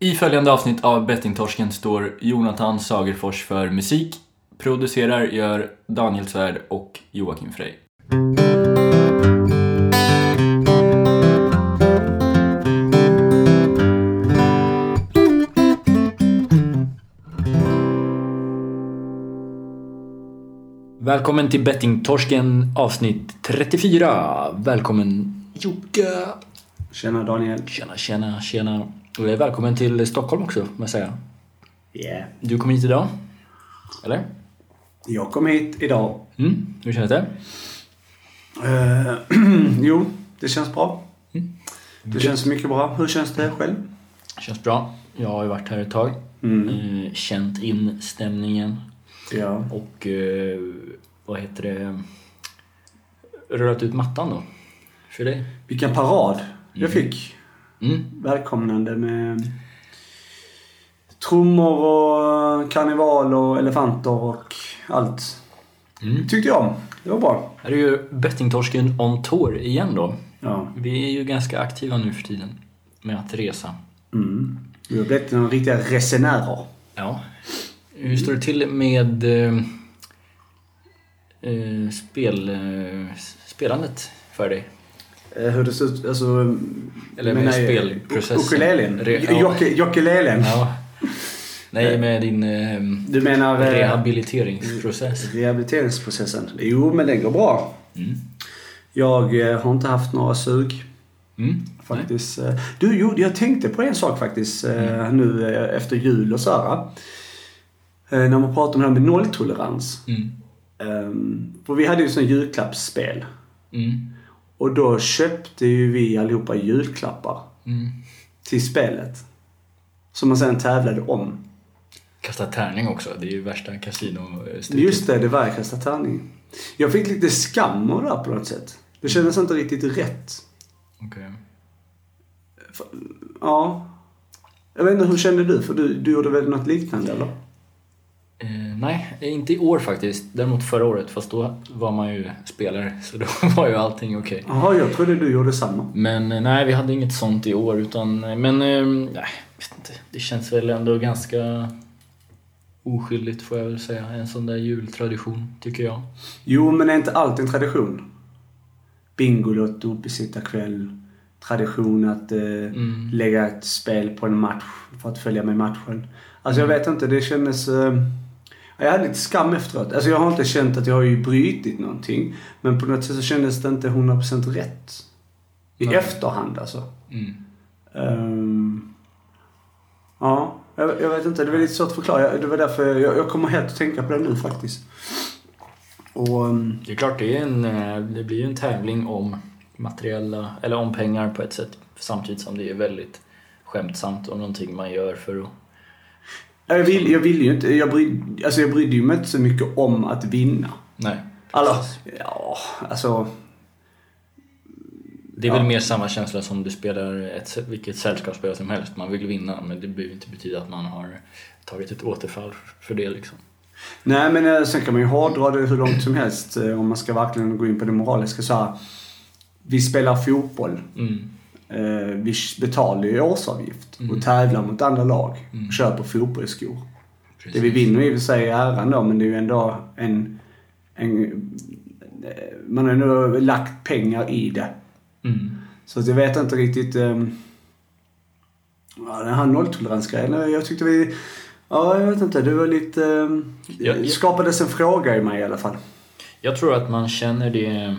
I följande avsnitt av Bettingtorsken står Jonathan Sagerfors för musik. Producerar gör Daniel Svärd och Joakim Frey. Välkommen till Bettingtorsken avsnitt 34. Välkommen Jocke. Tjena Daniel. Tjena, tjena, tjena. Välkommen till Stockholm också, må jag säga. Yeah. Du kom hit idag? Eller? Jag kom hit idag. Mm, hur känns det? Eh, jo, det känns bra. Mm. Det känns mycket bra. Hur känns det själv? Känns bra. Jag har ju varit här ett tag. Mm. Eh, känt in stämningen. Ja. Och eh, vad heter det? Rullat ut mattan då. För dig. Vilken parad jag fick. Mm. Välkomnande med trummor och karneval och elefanter och allt. Mm. Tyckte jag om. Det var bra. Här är ju Bettingtorsken on tour igen då. Ja. Vi är ju ganska aktiva nu för tiden med att resa. Mm. Vi har blivit några riktiga resenärer. Ja. Hur står det till med eh, eh, spel, eh, spelandet för dig? Eh, Hur det ser ut, alltså... Eller med spelprocessen. Ukulelen. Re- ja. Nej, med din eh, Du menar... eh, rehabiliteringsprocess. Rehabiliteringsprocessen. Jo, men den går bra. Mm. Jag eh, har inte haft några sug Mm. faktiskt. Eh, Du, jo, jag tänkte på en sak faktiskt eh, nu eh, efter jul och så här. Eh, När man pratar om det här med nolltolerans. Mm. Ehm, För vi hade ju sån julklappsspel. Mm. Och då köpte ju vi allihopa julklappar Mm. till spelet. Som man sen tävlade om. Kasta tärning också, det är ju värsta kasino Just det, det var jag kastade tärning. Jag fick lite skam av det här på något sätt. Det kändes inte riktigt rätt. Okej. Ja. Jag vet inte, hur kände du? För du, du gjorde väl något liknande eller? Eh, nej, inte i år faktiskt. Däremot förra året, fast då var man ju spelare så då var ju allting okej. Jaha, jag trodde du gjorde samma. Men eh, nej, vi hade inget sånt i år utan, eh, men eh, nej, vet inte. Det känns väl ändå ganska oskyldigt får jag väl säga. En sån där jultradition, tycker jag. Jo, men är inte allt en tradition? Bingolotto, besittarkväll, tradition att eh, Mm. lägga ett spel på en match för att följa med matchen. Alltså jag vet inte, det kändes... Eh, jag hade lite skam efteråt. Alltså jag har inte känt att jag har ju brutit någonting. Men på något sätt så kändes det inte 100% rätt. I Nej. efterhand alltså. Mm. Ehm, ja, jag, jag vet inte. Det var lite svårt att förklara. Det var därför jag, jag kommer helt att tänka på det nu faktiskt. Och... ehm, Det är klart, det, är en, eh, det blir ju en tävling om materiella, eller om pengar på ett sätt. Samtidigt som det är väldigt skämtsamt och någonting man gör för att... jag, vill, jag vill ju inte... Jag brydde, alltså jag brydde mig inte så mycket om att vinna. Nej. Alltså, ja, alltså... Det är väl Ja. mer samma känsla som du spelar ett, vilket sällskapsspel som helst. Man vill vinna, men det behöver inte betyda att man har tagit ett återfall för det liksom. Nej, men eh, sen kan man ju hårdra det hur långt som helst eh, om man ska verkligen gå in på det moraliska så här. Vi spelar fotboll. Mm. Eh, vi betalar ju årsavgift Mm. och tävlar mot andra lag Mm. och köper fotbollsskor. Precis. Det vi vinner i och för sig är äran då, men det är ju ändå en... en eh, man har ändå lagt pengar i det. Mm. Så att jag vet inte riktigt... Um, ja, den här nolltoleransgrejen, eh, jag tyckte vi... Ja, jag vet inte. Det var lite... Um, ja. skapades en fråga i mig i alla fall. Jag tror att man känner det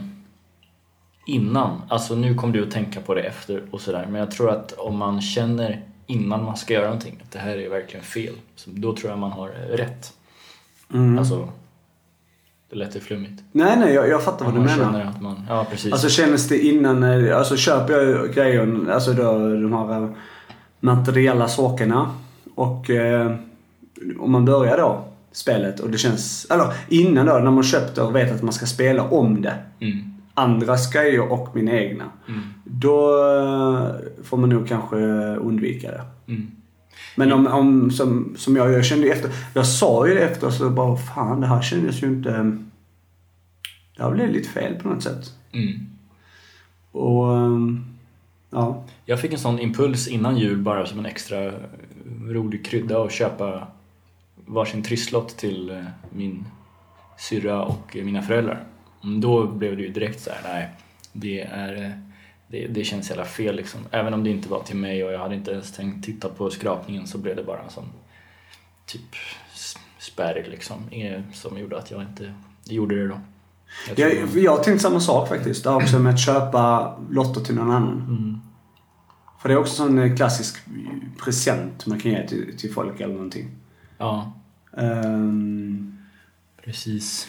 innan. Alltså nu kom du att tänka på det efter och sådär. Men jag tror att om man känner innan man ska göra någonting att det här är verkligen fel. Så då tror jag man har rätt. Mm. Alltså, det lät ju flummigt. nej, nej, jag, jag fattar vad Om du man menar. känner att man, ja precis. Alltså kändes det innan, alltså köper jag grejer, alltså då de här eh, materiella sakerna och eh, om man börjar då spelet och det känns, eller innan då när man köpt det och vet att man ska spela om det. mm. Andras grejer och mina egna. Mm. Då eh, får man nog kanske undvika det. Mm. Men om, om som, som jag, jag kände efter, jag sa ju det efter så bara fan det här kändes ju inte, det här blev lite fel på något sätt. Mm. Och ehm, Ja. Jag fick en sån impuls innan jul bara som en extra rolig krydda att köpa varsin trisslott till eh, min syrra och eh, mina föräldrar. Mm, Då blev det ju direkt så här, nej, det, är, eh, det, det känns jävla fel liksom. Även om det inte var till mig och jag hade inte ens tänkt titta på skrapningen så blev det bara en sån typ spärr liksom, eh, som gjorde att jag inte gjorde det då. Jag Jag, jag har tänkt samma sak faktiskt. Det också med att köpa lotter till någon annan. Mm. För det är också en eh, klassisk present man kan ge till, till folk eller någonting. Ja, Ehm, precis.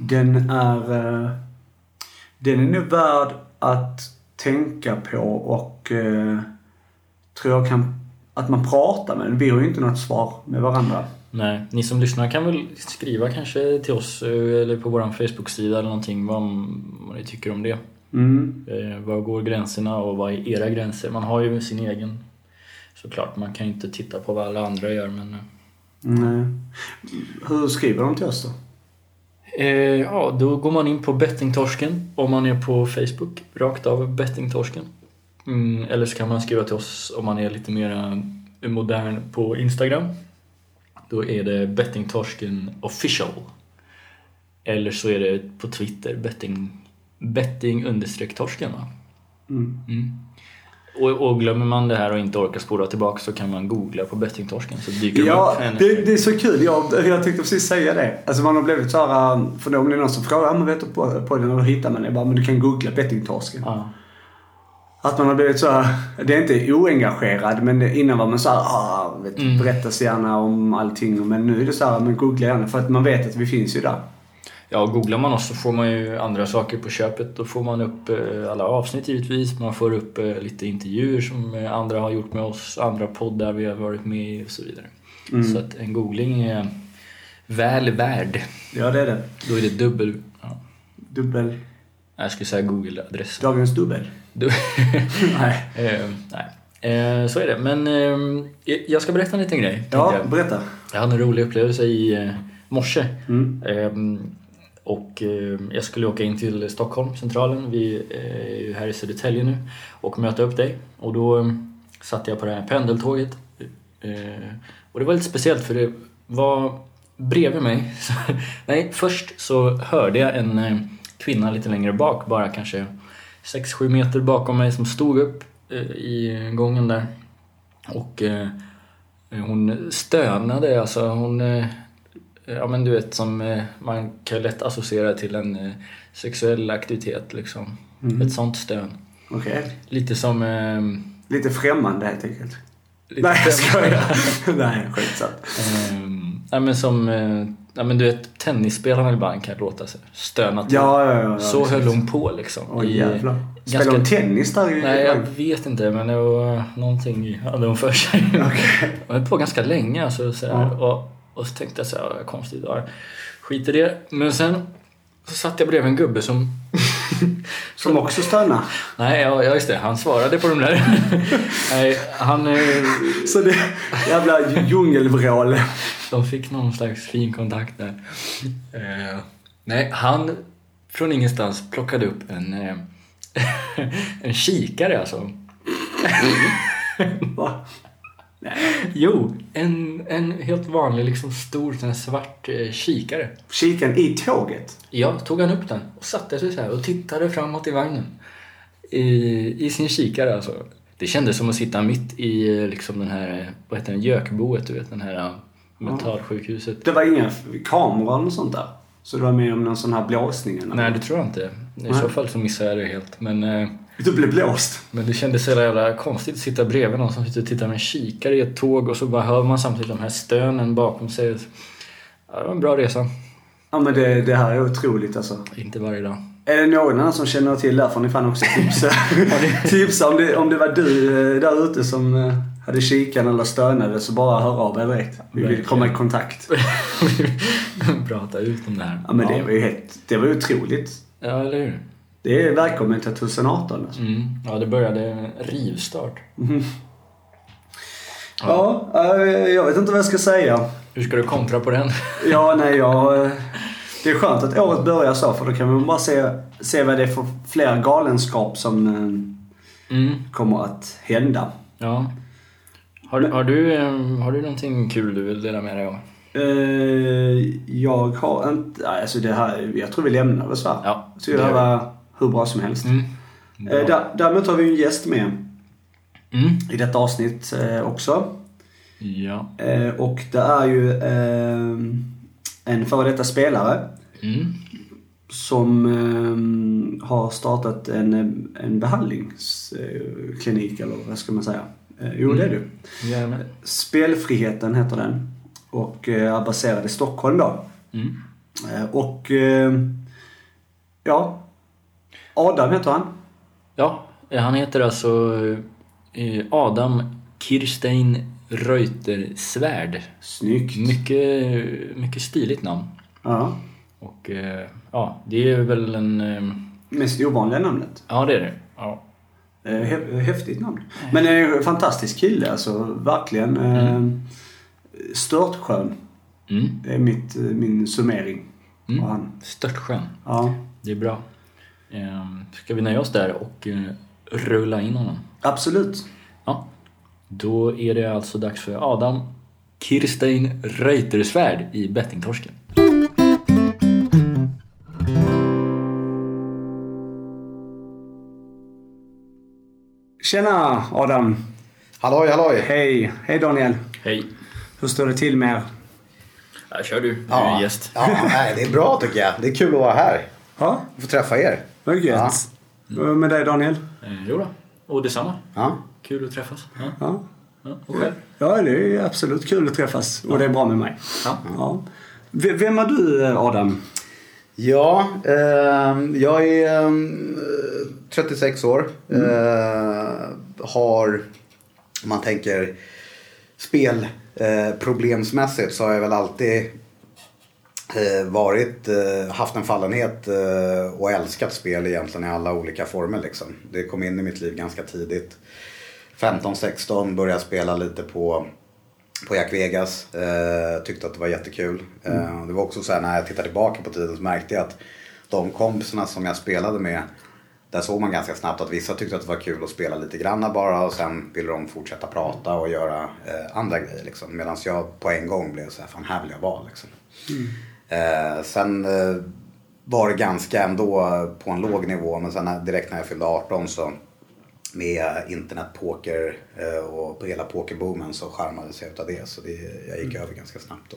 Den är... eh, den är nog värd att tänka på och uh, tror jag kan... Att man pratar med den. Vi har ju inte något svar med varandra. Nej, ni som lyssnar kan väl skriva kanske till oss eh, eller på vår Facebook-sida eller någonting vad, vad ni tycker om det. Mm. Eh, var går gränserna och vad är era gränser? Man har ju sin egen såklart. Man kan ju inte titta på vad alla andra gör men eh, Nej. Hur skriver de till oss då? Eh, ja, då går man in på bettingtorsken om man är på Facebook, rakt av bettingtorsken. Mm, eller så kan man skriva till oss om man är lite mer modern på Instagram. Då är det bettingtorsken official. Eller så är det på Twitter betting, betting understreck torsken va? Mm. Mm. Och, och glömmer man det här och inte orkar spola tillbaka så kan man googla på bettingtorsken så dyker Ja, de upp. det, det är så kul. Jag, jag tänkte precis säga det. Alltså man har blivit så här, för om det är någon som frågar, ja men vet på, på den och hittar man det? Bara, men du kan googla bettingtorsken. Ja. Att man har blivit så här, det är inte oengagerad men innan var man så här, ah, vet, Mm. berätta så gärna om allting. Men nu är det så här, men googla gärna för att man vet att vi finns ju där. Ja, googlar man oss så får man ju andra saker på köpet. Då får man upp eh, alla avsnitt givetvis. Man får upp eh, lite intervjuer som eh, andra har gjort med oss, andra poddar vi har varit med i och så vidare. Mm. Så att en googling är väl värd. Ja det är det. Då är det dubbel... Ja. Dubbel. Jag skulle säga Google-adress. Dagens dubbel. Du- Nej. Eh, nej. Eh, så är det. Men eh, jag ska berätta en liten grej. Ja, jag. berätta. Jag hade en rolig upplevelse i eh, morse. Mm. Och ehm, jag skulle åka in till Stockholm, centralen. Vi eh, är ju här i Södertälje nu. Och möta upp dig. Och då ehm, satt jag på det här pendeltåget. Eh, och det var lite speciellt för det var bredvid mig. Nej, först så hörde jag en eh, kvinna lite längre bak, bara kanske 6-7 meter bakom mig som stod upp i gången där. Och hon stönade, alltså hon... Eh, ja men du vet som eh, man kan lätt associera till en eh, sexuell aktivitet liksom. Mm. Ett sånt stön. Okej. Lite som... Eh, Lite främmande helt enkelt. lite Nej jag skojar. Nej, skitsamt. Ehm, ja men som... Ja men du vet tennisspelarna ibland kan låta sig stöna till. Ja, ja, ja. Så höll hon på liksom. Åh I- jävlar. ganska- Spelar hon tennis där i Nej, jag vet inte, men det var någonting hade hon för sig. Hon höll på ganska länge alltså, så här, och, och så tänkte jag så här, konstigt, ja, skit i det. Men sen så satt jag bredvid en gubbe som... Som också stönar. Nej, ja, just det, han svarade på de där. Nej, han... eh, Så det jävla djungelvrål. De fick någon slags fin kontakt där. Eh, nej, han från ingenstans plockade upp en, eh, en kikare alltså. Va? Jo, en, en helt vanlig liksom stor sån här svart eh, kikare. Kikaren i tåget. Ja, tog han upp den och satte sig så här och tittade framåt i vagnen. I, i sin kikare alltså. Det kändes som att sitta mitt i eh, liksom den här, eh, vad heter den, gökboet du vet, den här eh, mentalsjukhuset. Det var inga kameror eller sånt där. Så du var med om någon sån här blåsning? eller? Nej, det tror jag inte. I Nej. så fall så missade jag det helt. Men, eh, Du blev blåst? men det kändes så jävla konstigt att sitta bredvid någon som sitter och tittar med en kikare i ett tåg och så bara hör man samtidigt de här stönen bakom sig. Ja, det var en bra resa. Ja men det, det här är otroligt alltså. Inte varje dag. Är det någon annan som känner till det här får ni fan också tipsa. tipsa om det, om det var du eh, där ute som eh, hade kikan eller stönade så bara hör av er direkt. Vi vill komma i kontakt. Prata ut om det här. Ja men det var ju helt, det var otroligt. Ja, eller hur? Det är välkommen till 2018 alltså. Mm. Ja, det började rivstart. Ja, eh, jag vet inte vad jag ska säga. Hur ska du kontra på den? Ja, nej, jag... eh, Det är skönt att året börjar så för då kan man bara se, se vad det är för fler galenskap som, eh, Mm. kommer att hända. Ja. Har, har, du, eh, har du någonting kul du vill dela med dig av? Eh, jag har inte... Alltså det här, jag tror vi lämnar det så här. Ja, Så det var hur bra som helst. Mm. Där, däremot har vi en gäst med Mm. i detta avsnitt eh, också. Ja. Och det är ju en före detta spelare Mm. som har startat en, en behandlingsklinik, eller vad ska man säga? Eh, jo, det är det. Jajamän. Spelfriheten heter den. Och eh, är baserad i Stockholm då. Mm. Eh, och ja, Adam heter han. Ja, han heter alltså Adam Kirstein Reutersvärd. Snyggt. Mycket, mycket stiligt namn. Ja. Och ja, det är väl en... Mest ovanliga namnet. Ja, det är det. Ja. Eh, hä- Häftigt namn. Men en fantastisk kille alltså. Verkligen. Eh, Störtskön. Mm. Det är mitt, eh, min summering. Mm. han. Störtskön. Ja, Det är bra. Eh, Ska vi nöja oss där och eh, rulla in honom? absolut. Ja. Då är det alltså dags för Adam Kirstein Reutersvärd i Bettingtorsken. Tjena Adam. Halloj, halloj! Hej. Hej Daniel. Hej. Hur står det till med er? Ja, kör du. Du är gäst. Ja, nej, det är bra tycker jag. Det är kul att vara här. Ja, Få träffa er. vad gött. Och Med dig Daniel? Eh, jo då. Och detsamma. Ja. Kul att träffas. Ja. Ja. Ja. Och själv? Ja, det är absolut kul att träffas. Och det är bra med mig. Ja. Ja. Vem är du Adam? Ja, ehm, jag är ehm, 36 år. Eh, har, om man tänker spelproblemsmässigt eh, så har jag väl alltid eh, varit, eh, haft en fallenhet eh, och älskat spel egentligen i alla olika former liksom. Det kom in i mitt liv ganska tidigt. 15-16 började spela lite på på Jack Vegas. Eh, tyckte att det var jättekul. Eh, det var också så här när jag tittar tillbaka på tiden så märkte jag att de kompisarna som jag spelade med där såg man ganska snabbt att vissa tyckte att det var kul att spela lite granna bara och sen ville de fortsätta prata och göra eh, andra grejer liksom. Medan jag på en gång blev så här, fan här vill jag vara liksom. Eh, sen eh, var det ganska ändå på en låg nivå men sen direkt när jag fyllde 18 så med internetpoker eh, och hela pokerboomen så skärmades jag utav det. Så det, jag gick över ganska snabbt då.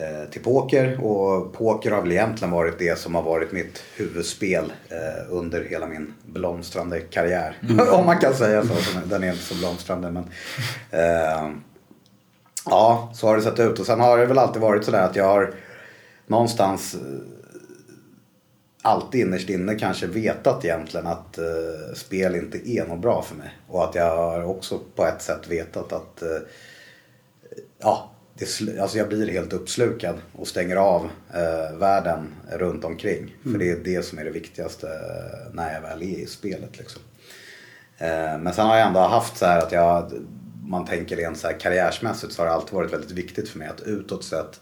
Eh, till poker och poker har väl egentligen varit det som har varit mitt huvudspel eh, under hela min blomstrande karriär. Om man kan säga så. Den är inte så blomstrande men eh, Ja, så har det sett ut. Och sen har det väl alltid varit sådär att jag har någonstans eh, alltid innerst inne kanske vetat egentligen att eh, spel inte är något bra för mig. Och att jag har också på ett sätt vetat att eh, ja, det, alltså jag blir helt uppslukad och stänger av eh, världen runt omkring. För det är det som är det viktigaste eh, när jag väl är i spelet. Liksom. Eh, men sen har jag ändå haft så att jag, man tänker rent så här karriärsmässigt så har det alltid varit väldigt viktigt för mig att utåt sett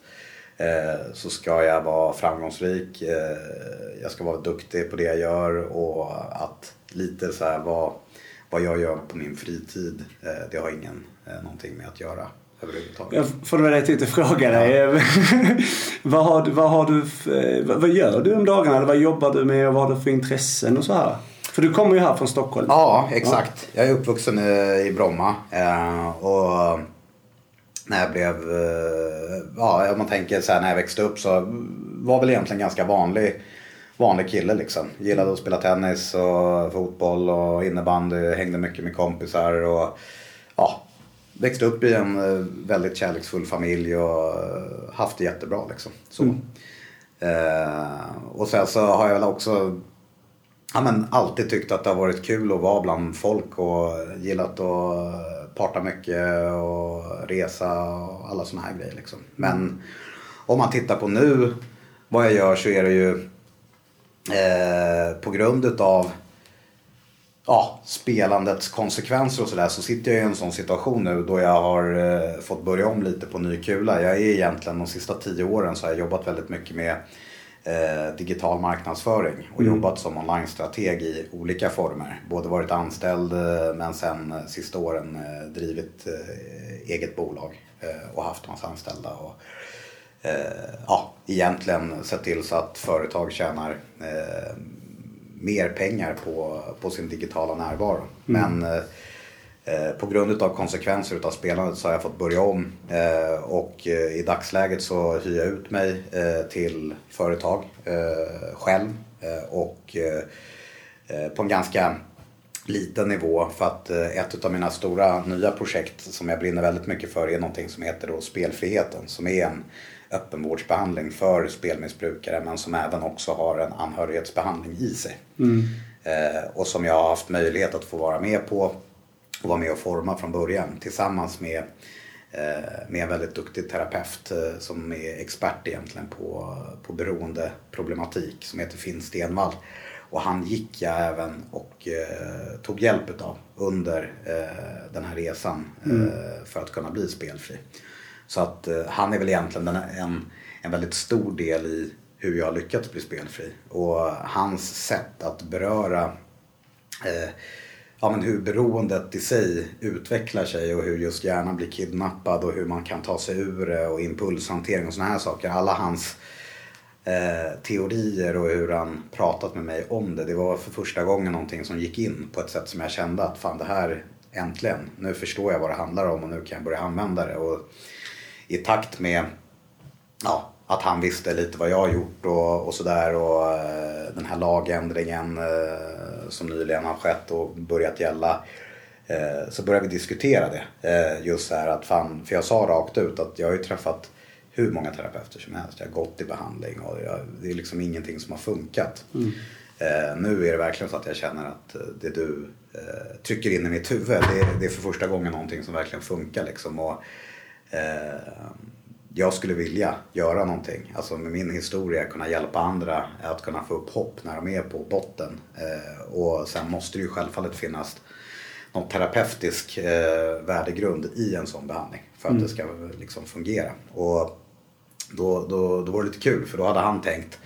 eh, så ska jag vara framgångsrik, eh, jag ska vara duktig på det jag gör och att lite så här vad, vad jag gör på min fritid, det har ingen eh, någonting med att göra överhuvudtaget. Jag får väl lite fråga dig. vad, har vad, har du, för- vad, gör du om dagarna? Eller vad jobbar du med och vad har du för intressen och så här? För du kommer ju här från Stockholm. Ja, exakt. Jag är uppvuxen i, i Bromma. Eh, och när jag blev, eh, ja om man tänker så här när jag växte upp så var väl egentligen ganska vanlig, vanlig kille liksom. Gillade att spela tennis och fotboll och innebandy, hängde mycket med kompisar och ja, växte upp i en eh, väldigt kärleksfull familj och eh, haft det jättebra liksom. Så. Eh, och sen så har jag väl också ja, men alltid tyckt att det har varit kul att vara bland folk och gillat att parta mycket och resa och alla sådana här grejer. Liksom. Men om man tittar på nu vad jag gör så är det ju eh, på grund utav ja, spelandets konsekvenser och sådär så sitter jag i en sån situation nu då jag har eh, fått börja om lite på ny kula. Jag är egentligen de sista tio åren så har jag jobbat väldigt mycket med eh, digital marknadsföring och Mm. jobbat som online-strateg i olika former. Både varit anställd eh, men sen eh, sista åren eh, drivit eget bolag och haft massa anställda. Och, ja, egentligen sett till så att företag tjänar mer pengar på, på sin digitala närvaro. Men eh, på grund av konsekvenser av spelandet så har jag fått börja om eh, och eh, i dagsläget så hyr jag ut mig eh, till företag eh, själv eh, och på en ganska liten nivå för att ett av mina stora nya projekt som jag brinner väldigt mycket för är någonting som heter då Spelfriheten som är en öppenvårdsbehandling för spelmissbrukare men som även också har en anhörighetsbehandling i sig. Eh, och som jag har haft möjlighet att få vara med på och vara med och forma från början tillsammans med, eh, med en väldigt duktig terapeut eh, som är expert egentligen på, på beroendeproblematik som heter Finn Stenvall. Och han gick jag även och eh, tog hjälp utav under eh, den här resan eh, för att kunna bli spelfri. Så att eh, han är väl egentligen den, en, en väldigt stor del i hur jag har lyckats bli spelfri. Och hans sätt att beröra eh, ja, men hur beroendet i sig utvecklar sig och hur just hjärnan blir kidnappad och hur man kan ta sig ur det och impulshantering och sådana här saker. Alla hans eh, teorier och hur han pratat med mig om det. Det var för första gången någonting som gick in på ett sätt som jag kände att fan det här äntligen, nu förstår jag vad det handlar om och nu kan jag börja använda det. Och i takt med ja, att han visste lite vad jag har gjort och, och sådär och eh, den här lagändringen eh, som nyligen har skett och börjat gälla. Eh, så började vi diskutera det. Just så här att fan, för jag sa rakt ut att jag har ju träffat hur många terapeuter som helst. Jag har gått i behandling och jag, det är liksom ingenting som har funkat. Eh, nu är det verkligen så att jag känner att det du trycker in i mitt huvud, det, är- det är för första gången någonting som verkligen funkar. Liksom. Och, jag skulle vilja göra någonting, alltså med min historia kunna hjälpa andra att kunna få upp hopp när de är på botten. Eh, och sen måste det ju självfallet finnas någon terapeutisk eh, värdegrund i en sån behandling för att det ska liksom fungera. Och då, då, då var det lite kul för då hade han tänkt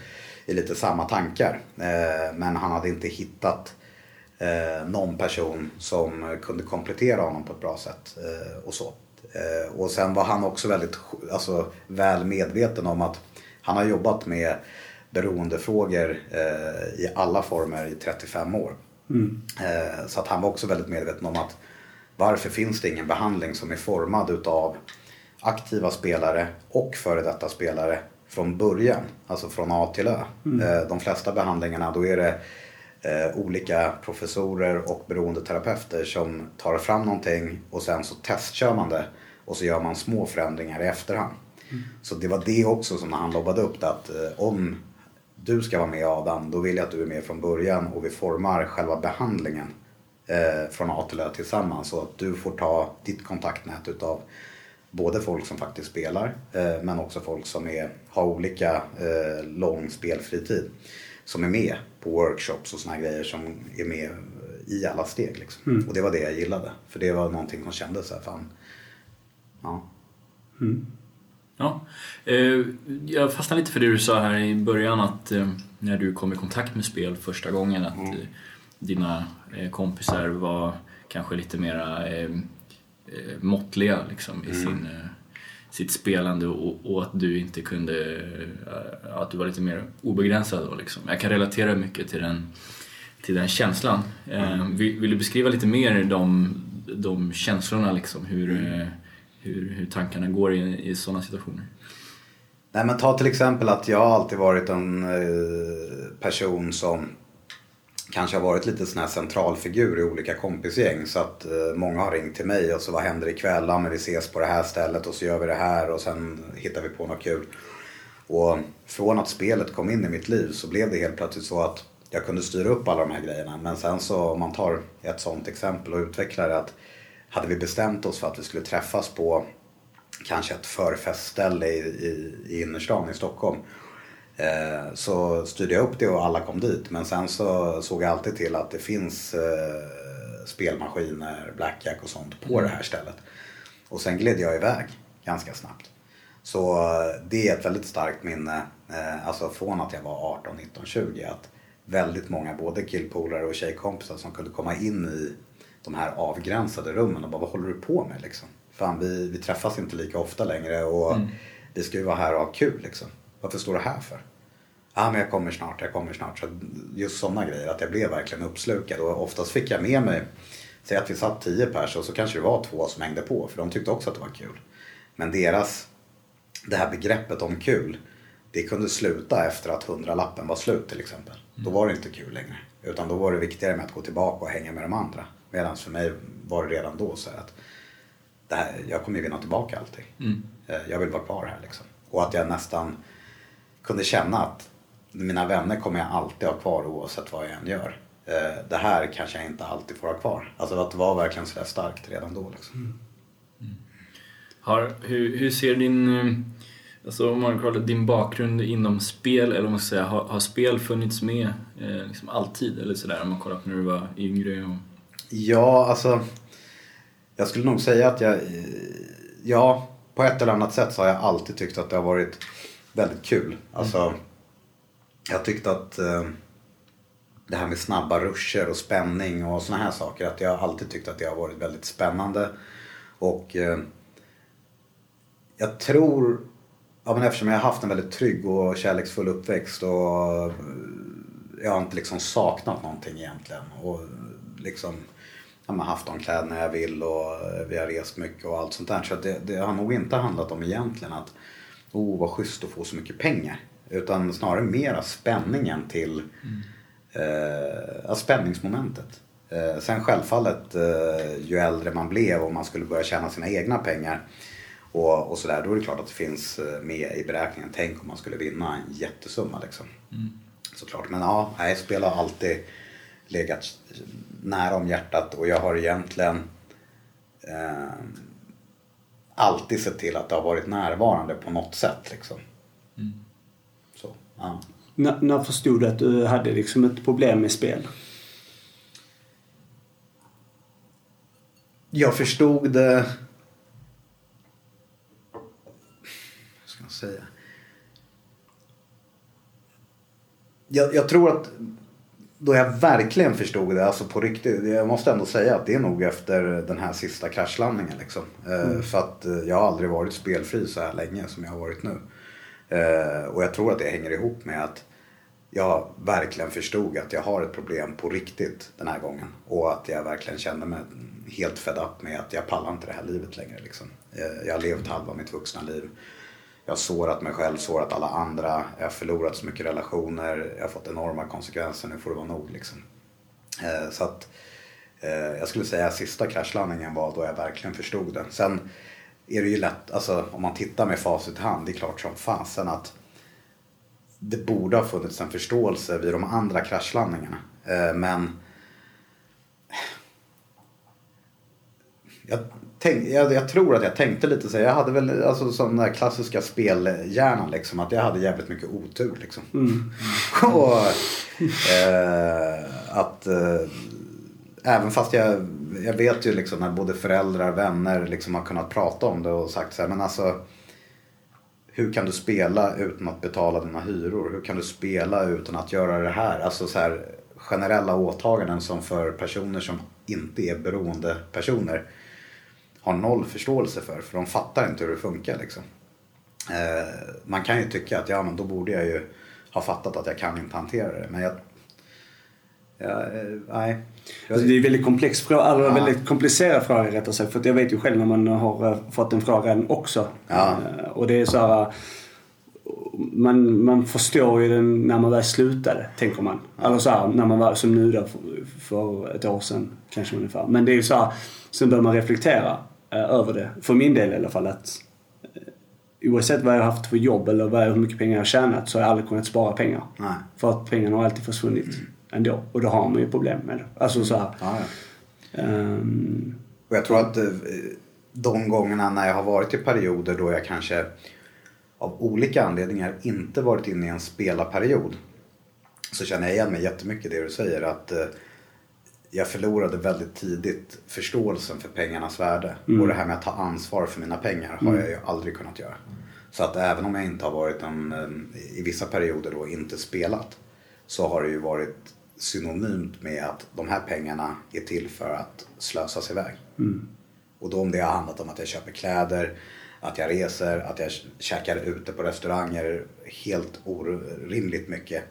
i lite samma tankar. Eh, men han hade inte hittat eh, någon person som kunde komplettera honom på ett bra sätt. Eh, och så. Eh, och sen var han också väldigt alltså, väl medveten om att han har jobbat med beroendefrågor eh, i alla former i 35 år. Eh, så att han var också väldigt medveten om att varför finns det ingen behandling som är formad utav aktiva spelare och före detta spelare från början, alltså från A till Ö. Eh, De flesta behandlingarna då är det eh, olika professorer och beroendeterapeuter som tar fram någonting och sen så testkör man det och så gör man små förändringar i efterhand. Så det var det också som han lobbade upp det att eh, om du ska vara med Adam, då vill jag att du är med från början och vi formar själva behandlingen eh, från A till Ö tillsammans så att du får ta ditt kontaktnät utav både folk som faktiskt spelar eh, men också folk som är, har olika eh, lång spelfritid som är med på workshops och såna här grejer som är med i alla steg. Liksom. Och det var det jag gillade. För det var någonting som kändes så här, fan, ja. Ja. Eh, jag fastnade lite för det du sa här i början att eh, när du kom i kontakt med spel första gången att eh, dina eh, kompisar var kanske lite mera måttliga liksom, i sin, eh, sitt spelande och, och att du inte kunde, att du var lite mer obegränsad då liksom. Jag kan relatera mycket till den, till den känslan. Eh, vill, vill du beskriva lite mer de, de känslorna liksom, hur, eh, hur, hur tankarna går i, i sådana situationer? Nej men ta till exempel att jag har alltid varit en eh, person som kanske har varit lite sån här centralfigur i olika kompisgäng. Så att eh, många har ringt till mig och så vad händer ikväll? Ja men vi ses på det här stället och så gör vi det här och sen hittar vi på något kul. Och från att spelet kom in i mitt liv så blev det helt plötsligt så att jag kunde styra upp alla de här grejerna. Men sen så om man tar ett sånt exempel och utvecklar det att hade vi bestämt oss för att vi skulle träffas på kanske ett förfestställe i, i, i innerstan i Stockholm. Eh, så styrde jag upp det och alla kom dit. Men sen så såg jag alltid till att det finns eh, spelmaskiner, blackjack och sånt på det här stället. Och sen gled jag iväg ganska snabbt. Så eh, det är ett väldigt starkt minne, eh, alltså från att jag var 18, 19, 20. Att väldigt många, både killpolare och tjejkompisar som kunde komma in i de här avgränsade rummen och bara vad håller du på med liksom? Fan vi, vi träffas inte lika ofta längre och vi ska ju vara här och ha kul liksom. Varför står du här för? Ja men jag kommer snart, jag kommer snart. Så just sådana grejer, att jag blev verkligen uppslukad och oftast fick jag med mig Säg att vi satt tio pers och så kanske det var två som hängde på för de tyckte också att det var kul. Men deras, det här begreppet om kul, det kunde sluta efter att hundralappen var slut till exempel. Då var det inte kul längre. Utan då var det viktigare med att gå tillbaka och hänga med de andra. Medan för mig var det redan då så här att det här, jag kommer ju vinna tillbaka allting. Eh, Jag vill vara kvar här liksom. Och att jag nästan kunde känna att mina vänner kommer jag alltid ha kvar oavsett vad jag än gör. Eh, Det här kanske jag inte alltid får ha kvar. Alltså att det var verkligen sådär starkt redan då liksom. Har, hur, hur ser din, eh, alltså om man kollar din bakgrund inom spel, eller om man ska säga, har, har spel funnits med eh, liksom alltid? Eller sådär om man kollar på när du var yngre? Och, Ja, alltså. Jag skulle nog säga att jag, ja, på ett eller annat sätt så har jag alltid tyckt att det har varit väldigt kul. Alltså, jag tyckte att eh, det här med snabba ruscher och spänning och såna här saker, att jag har alltid tyckt att det har varit väldigt spännande. Och eh, jag tror, ja men eftersom jag har haft en väldigt trygg och kärleksfull uppväxt och eh, jag har inte liksom saknat någonting egentligen. Och liksom ja, men haft de kläderna jag vill och eh, vi har rest mycket och allt sånt där. Så det, det har nog inte handlat om egentligen att oh vad schysst att få så mycket pengar. Utan snarare mera spänningen till eh, ja, spänningsmomentet. Eh, sen självfallet eh, ju äldre man blev och man skulle börja tjäna sina egna pengar och, och sådär, då är det klart att det finns eh, med i beräkningen. Tänk om man skulle vinna en jättesumma liksom. Såklart. Men ja, nej, spel har alltid legat nära om hjärtat och jag har egentligen eh, alltid sett till att det har varit närvarande på något sätt liksom. Så, ja. När, när förstod du att du hade liksom ett problem med spel? Jag förstod det... Vad ska man säga? Jag, jag tror att då jag verkligen förstod det, alltså på riktigt. Jag måste ändå säga att det är nog efter den här sista kraschlandningen. Liksom. Eh, För att eh, jag har aldrig varit spelfri så här länge som jag har varit nu. Eh, och jag tror att det hänger ihop med att jag verkligen förstod att jag har ett problem på riktigt den här gången. Och att jag verkligen kände mig helt fed up med att jag pallar inte det här livet längre. Liksom. Jag har levt halva mitt vuxna liv. Jag har sårat mig själv, sårat alla andra. Jag har förlorat så mycket relationer. Jag har fått enorma konsekvenser. Nu får det vara nog liksom. Eh, så att eh, jag skulle säga att sista kraschlandningen var då jag verkligen förstod det. Sen är det ju lätt, alltså om man tittar med facit i hand, det är klart som fasen att det borde ha funnits en förståelse vid de andra kraschlandningarna. Eh, men jag, tänk, jag, jag tror att jag tänkte lite så. Jag hade väl alltså sån där klassiska spelhjärnan liksom. Att jag hade jävligt mycket otur liksom. och eh, att eh, även fast jag, jag vet ju liksom när både föräldrar och vänner liksom har kunnat prata om det och sagt så här, men alltså hur kan du spela utan att betala dina hyror? Hur kan du spela utan att göra det här? Alltså så här generella åtaganden som för personer som inte är beroende personer har noll förståelse för. För de fattar inte hur det funkar liksom. Eh, man kan ju tycka att ja men då borde jag ju ha fattat att jag kan inte hantera det. Men jag... Ja, eh, nej. Alltså det är en väldigt komplex fråga, eller en Ja. väldigt komplicerad fråga rättare sagt. För att jag vet ju själv när man har eh, fått den frågan också. Ja. Eh, Och det är så här... Man, man förstår ju den när man väl slutade, tänker man. Eller så här, när man var som nu då, för, för ett år sedan kanske ungefär. Men det är ju så här, sen börjar man reflektera över det. För min del i alla fall att eh, oavsett vad jag har haft för jobb eller vad, hur mycket pengar jag har tjänat så har jag aldrig kunnat spara pengar. Nej. För att pengarna har alltid försvunnit ändå. Och då har man ju problem med det. Alltså så här, Ja, ja. ehm, Och jag tror att eh, de gångerna när jag har varit i perioder då jag kanske av olika anledningar inte varit inne i en spelarperiod. Så känner jag igen mig jättemycket i det du säger. Att eh, jag förlorade väldigt tidigt förståelsen för pengarnas värde. Och det här med att ta ansvar för mina pengar har jag ju aldrig kunnat göra. Så att även om jag inte har varit en, i vissa perioder då inte spelat så har det ju varit synonymt med att de här pengarna är till för att slösas iväg. Och då om det har handlat om att jag köper kläder, att jag reser, att jag käkar ute på restauranger helt orimligt mycket.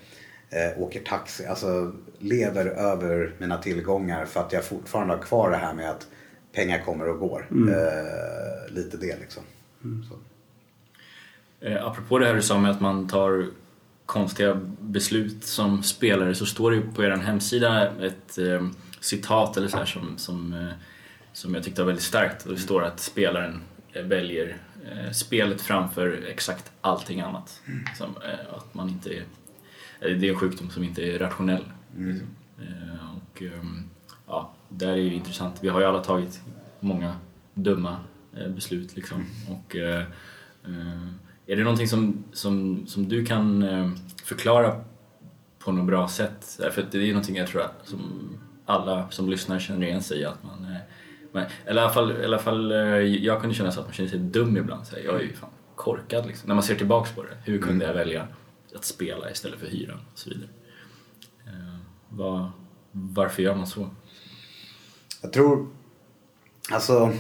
Eh, åker taxi, alltså lever över mina tillgångar för att jag fortfarande har kvar det här med att pengar kommer och går. Eh, lite det liksom. Så. Eh, apropå det här du sa med att man tar konstiga beslut som spelare så står det ju på er hemsida ett eh, citat eller så här som, som, eh, som jag tyckte var väldigt starkt. Och det står att spelaren eh, väljer eh, spelet framför exakt allting annat. Som, eh, att man inte är, det är en sjukdom som inte är rationell. Liksom. Eh, och, ehm, ja, där är ju intressant. Vi har ju alla tagit många dumma eh, beslut liksom. Och, eh, eh, är det någonting som, som, som du kan eh, förklara på något bra sätt? För det är någonting jag tror att som alla som lyssnar känner igen sig i. Att man, eh, man, eller i alla fall, i alla fall eh, jag kunde känna så att man känner sig dum ibland. Så här, jag är ju fan korkad liksom. När man ser tillbaks på det. Hur kunde jag välja att spela istället för hyran och så vidare. Eh, varför gör man så? Jag tror, alltså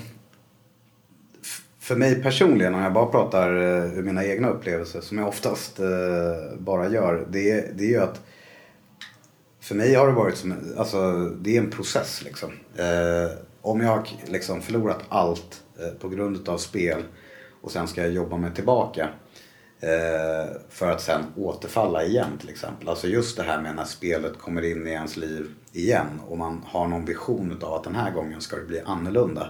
för mig personligen, om jag bara pratar eh, ur mina egna upplevelser som jag oftast eh, bara gör. Det, är- det är ju att för mig har det varit som, en- alltså det är en process liksom. Eh, om jag har liksom förlorat allt eh, på grund av spel och sen ska jag jobba mig tillbaka. Eh, för att sen återfalla igen till exempel. Alltså just det här med när spelet kommer in i ens liv igen och man har någon vision av att den här gången ska det bli annorlunda.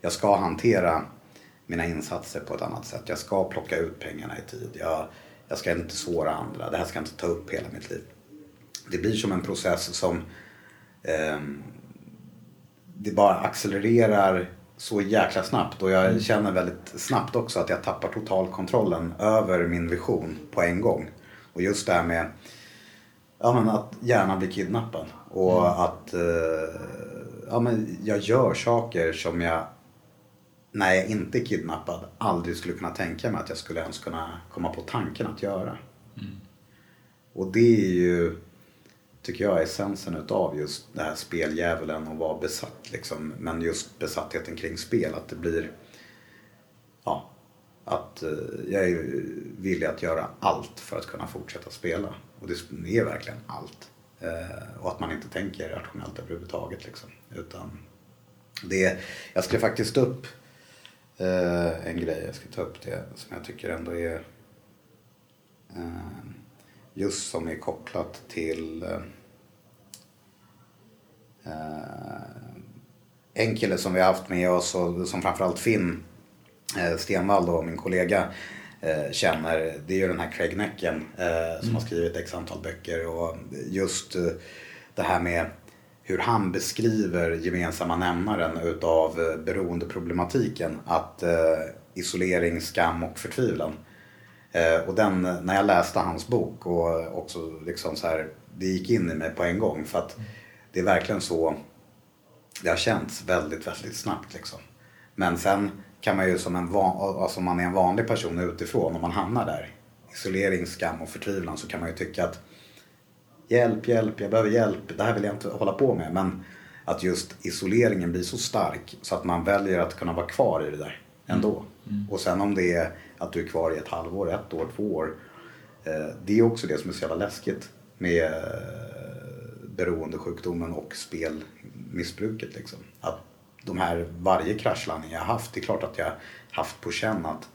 Jag ska hantera mina insatser på ett annat sätt. Jag ska plocka ut pengarna i tid. Jag, jag ska inte såra andra. Det här ska inte ta upp hela mitt liv. Det blir som en process som eh, det bara accelererar så jäkla snabbt. Och jag känner väldigt snabbt också att jag tappar total kontrollen över min vision på en gång. Och just det här med ja, men att hjärnan blir kidnappad. Och att eh, ja, men jag gör saker som jag när jag inte är kidnappad aldrig skulle kunna tänka mig att jag skulle ens kunna komma på tanken att göra. Och det är ju, tycker jag, essensen utav just det här speldjävulen och vara besatt liksom. Men just besattheten kring spel, att det blir, ja, att eh, jag är villig att göra allt för att kunna fortsätta spela. Och det är verkligen allt. Eh, och att man inte tänker rationellt överhuvudtaget liksom. Utan det, jag skrev faktiskt upp eh, en grej, jag ska ta upp det som jag tycker ändå är just som är kopplat till eh, en kille som vi har haft med oss och som framförallt Finn eh, Stenvall då, min kollega eh, känner. Det är ju den här Craig Necken som har skrivit x antal böcker och just det här med hur han beskriver gemensamma nämnaren utav beroendeproblematiken. Att isolering, skam och förtvivlan. Eh, och den, när jag läste hans bok och också liksom så här, det gick in i mig på en gång för att det är verkligen så det har känts väldigt, väldigt snabbt liksom. Men sen kan man ju som en van, alltså man är en vanlig person utifrån, om man hamnar där, isolering, skam och förtvivlan, så kan man ju tycka att hjälp, hjälp, jag behöver hjälp, det här vill jag inte hålla på med. Men att just isoleringen blir så stark så att man väljer att kunna vara kvar i det där ändå. Och sen om det är att du är kvar i ett halvår, ett år, två år. Eh, det är också det som är så jävla läskigt med eh, beroendesjukdomen och spelmissbruket. Liksom. Att de här, varje kraschlandning jag har haft, det är klart att jag haft på känn att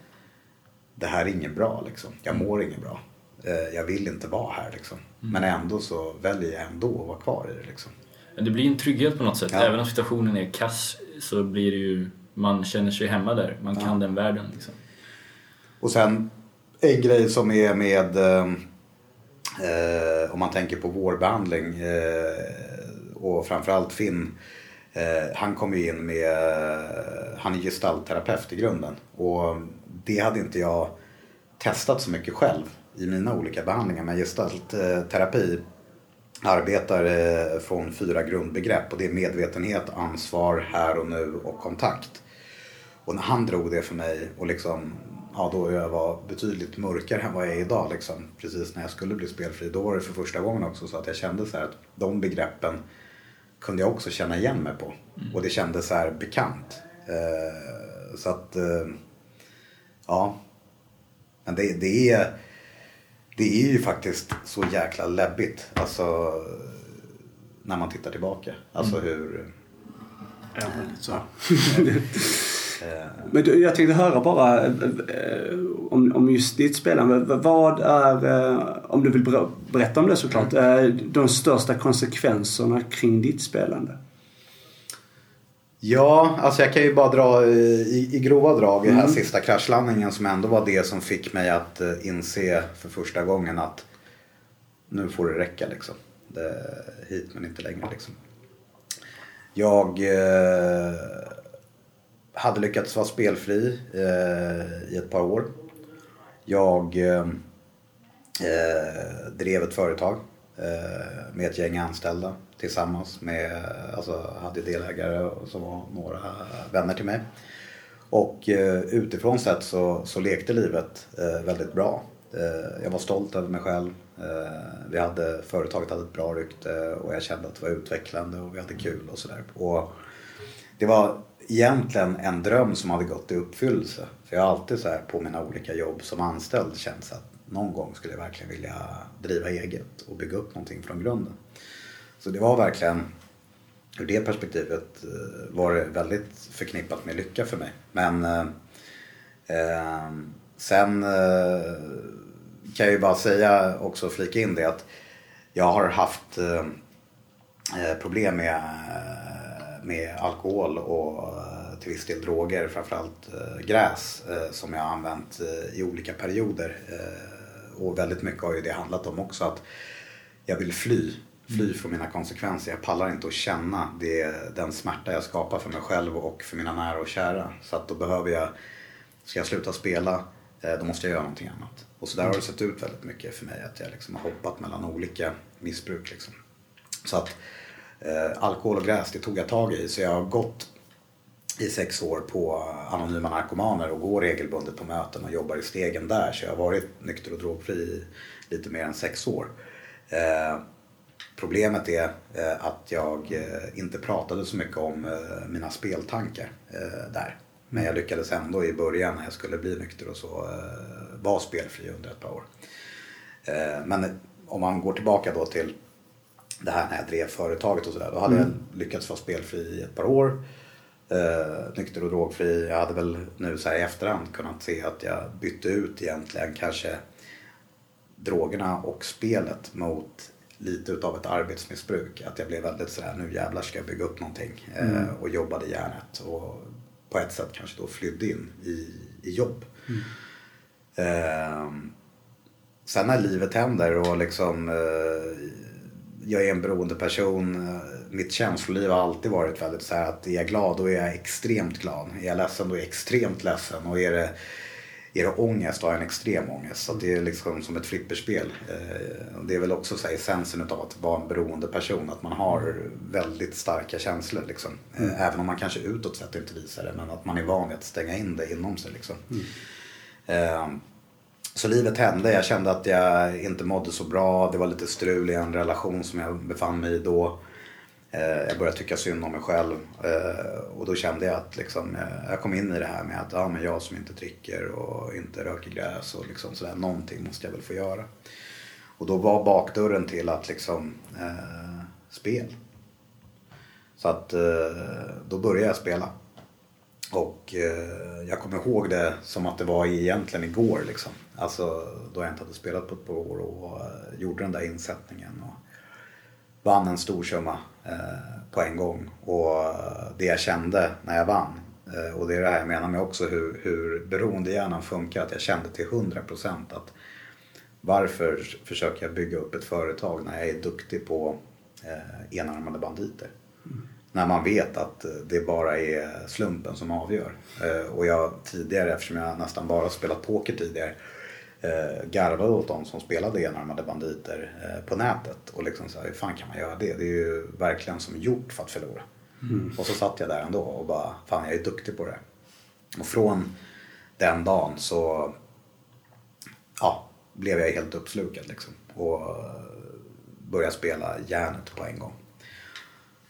det här är inget bra. Liksom. Jag mår inget bra. Eh, jag vill inte vara här. Liksom. Men ändå så väljer jag ändå att vara kvar i det. Liksom. Det blir en trygghet på något sätt. Ja. Även om situationen är kass så blir det ju, man känner sig hemma där. Man kan den världen. Liksom. Och sen en grej som är med ehm, eh, om man tänker på vårbehandling eh, och framförallt Finn. Eh, han kom ju in med, eh, han är gestaltterapeut i grunden och det hade inte jag testat så mycket själv i mina olika behandlingar. Men gestaltterapi arbetar eh, från fyra grundbegrepp och det är medvetenhet, ansvar, här och nu och kontakt. Och när han drog det för mig och liksom ja, då jag var betydligt mörkare än vad jag är idag. Liksom. Precis när jag skulle bli spelfri. Då var det för första gången också så att jag kände så här att de begreppen kunde jag också känna igen mig på. Och det kändes så här bekant. Eh, så att, eh, ja. Men det, det, är, det är ju faktiskt så jäkla läbbigt. Alltså när man tittar tillbaka. Alltså hur... Ja, så. Men du, jag tänkte höra bara eh, om, om just ditt spelande. Vad är, eh, om du vill ber- berätta om det såklart, eh, de största konsekvenserna kring ditt spelande? Ja, alltså jag kan ju bara dra eh, i, i grova drag i den här sista kraschlandningen som ändå var det som fick mig att eh, inse för första gången att nu får det räcka liksom. Det, hit men inte längre liksom. Jag eh, hade lyckats vara spelfri eh, i ett par år. Jag eh, eh, drev ett företag eh, med ett gäng anställda tillsammans med, alltså hade delägare som var några vänner till mig. Och eh, utifrån sett så, så lekte livet eh, väldigt bra. Eh, jag var stolt över mig själv. Eh, vi hade, företaget hade ett bra rykte och jag kände att det var utvecklande och vi hade kul och sådär. Och det var egentligen en dröm som hade gått i uppfyllelse. För jag har alltid så här på mina olika jobb som anställd känt att någon gång skulle jag verkligen vilja driva eget och bygga upp någonting från grunden. Så det var verkligen, ur det perspektivet eh, var det väldigt förknippat med lycka för mig. Men eh, eh sen eh, kan jag ju bara säga också, flika in det att jag har haft eh, eh, problem med, med alkohol och eh, till viss del droger, framförallt eh, gräs eh, som jag har använt eh, i olika perioder. Eh, och väldigt mycket har ju det handlat om också att jag vill fly. Fly från mina konsekvenser. Jag pallar inte att känna det, den smärta jag skapar för mig själv och för mina nära och kära. Så att då behöver jag, ska jag sluta spela, eh, då måste jag göra någonting annat. Och så där har det sett ut väldigt mycket för mig. Att jag liksom har hoppat mellan olika missbruk. Liksom. Så att eh, alkohol och gräs, det tog jag tag i. Så jag har gått i sex år på Anonyma Narkomaner och går regelbundet på möten och jobbar i stegen där. Så jag har varit nykter och drogfri i lite mer än sex år. Eh, problemet är eh, att jag eh, inte pratade så mycket om eh, mina speltankar eh, där. Men jag lyckades ändå i början när jag skulle bli nykter och så eh, vara spelfri under ett par år. Eh, men om man går tillbaka då till det här när jag drev företaget och sådär. Då hade jag lyckats vara spelfri i ett par år. Eh, nykter och drogfri. Jag hade väl nu så här i efterhand kunnat se att jag bytte ut egentligen kanske drogerna och spelet mot lite utav ett arbetsmissbruk. Att jag blev väldigt sådär, nu jävlar ska jag bygga upp någonting. Eh, och jobbade järnet. Och på ett sätt kanske då flydde in i, i jobb. Eh, sen när livet händer och liksom eh, jag är en beroende person. eh, Mitt känsloliv har alltid varit väldigt så här att är jag glad då är jag extremt glad. Är jag ledsen då är jag extremt ledsen. Och är det, är det ångest har jag en extrem ångest. Så det är liksom som ett flipperspel. Eh, Det är väl också så här essensen av att vara en beroende person. Att man har väldigt starka känslor. Liksom. Eh, Även om man kanske utåt sett inte visar det. Men att man är van vid att stänga in det inom sig. Liksom. Eh, så livet hände. Jag kände att jag inte mådde så bra. Det var lite strul i en relation som jag befann mig i då. Eh, jag började tycka synd om mig själv. Eh, och då kände jag att liksom, eh, jag kom in i det här med att ja, men jag som inte dricker och inte röker gräs och liksom sådär, någonting måste jag väl få göra. Och då var bakdörren till att liksom eh, spel. Så att eh, då började jag spela. Och eh, jag kommer ihåg det som att det var egentligen igår liksom. Alltså då jag inte hade spelat på ett par år och eh, gjorde den där insättningen. Och vann en stor summa eh, på en gång. Och eh, det jag kände när jag vann. Eh, och det är det här jag menar med också hur, hur beroendehjärnan funkar. Att jag kände till 100% att varför försöker jag bygga upp ett företag när jag är duktig på eh, enarmade banditer? När man vet att det bara är slumpen som avgör. Eh, och jag tidigare, eftersom jag nästan bara spelat poker tidigare, eh, garvade åt de som spelade enarmade banditer eh, på nätet. Och liksom så här, hur fan kan man göra det? Det är ju verkligen som gjort för att förlora. Och så satt jag där ändå och bara, fan jag är duktig på det. Och från den dagen så ja, blev jag helt uppslukad liksom. Och började spela järnet på en gång.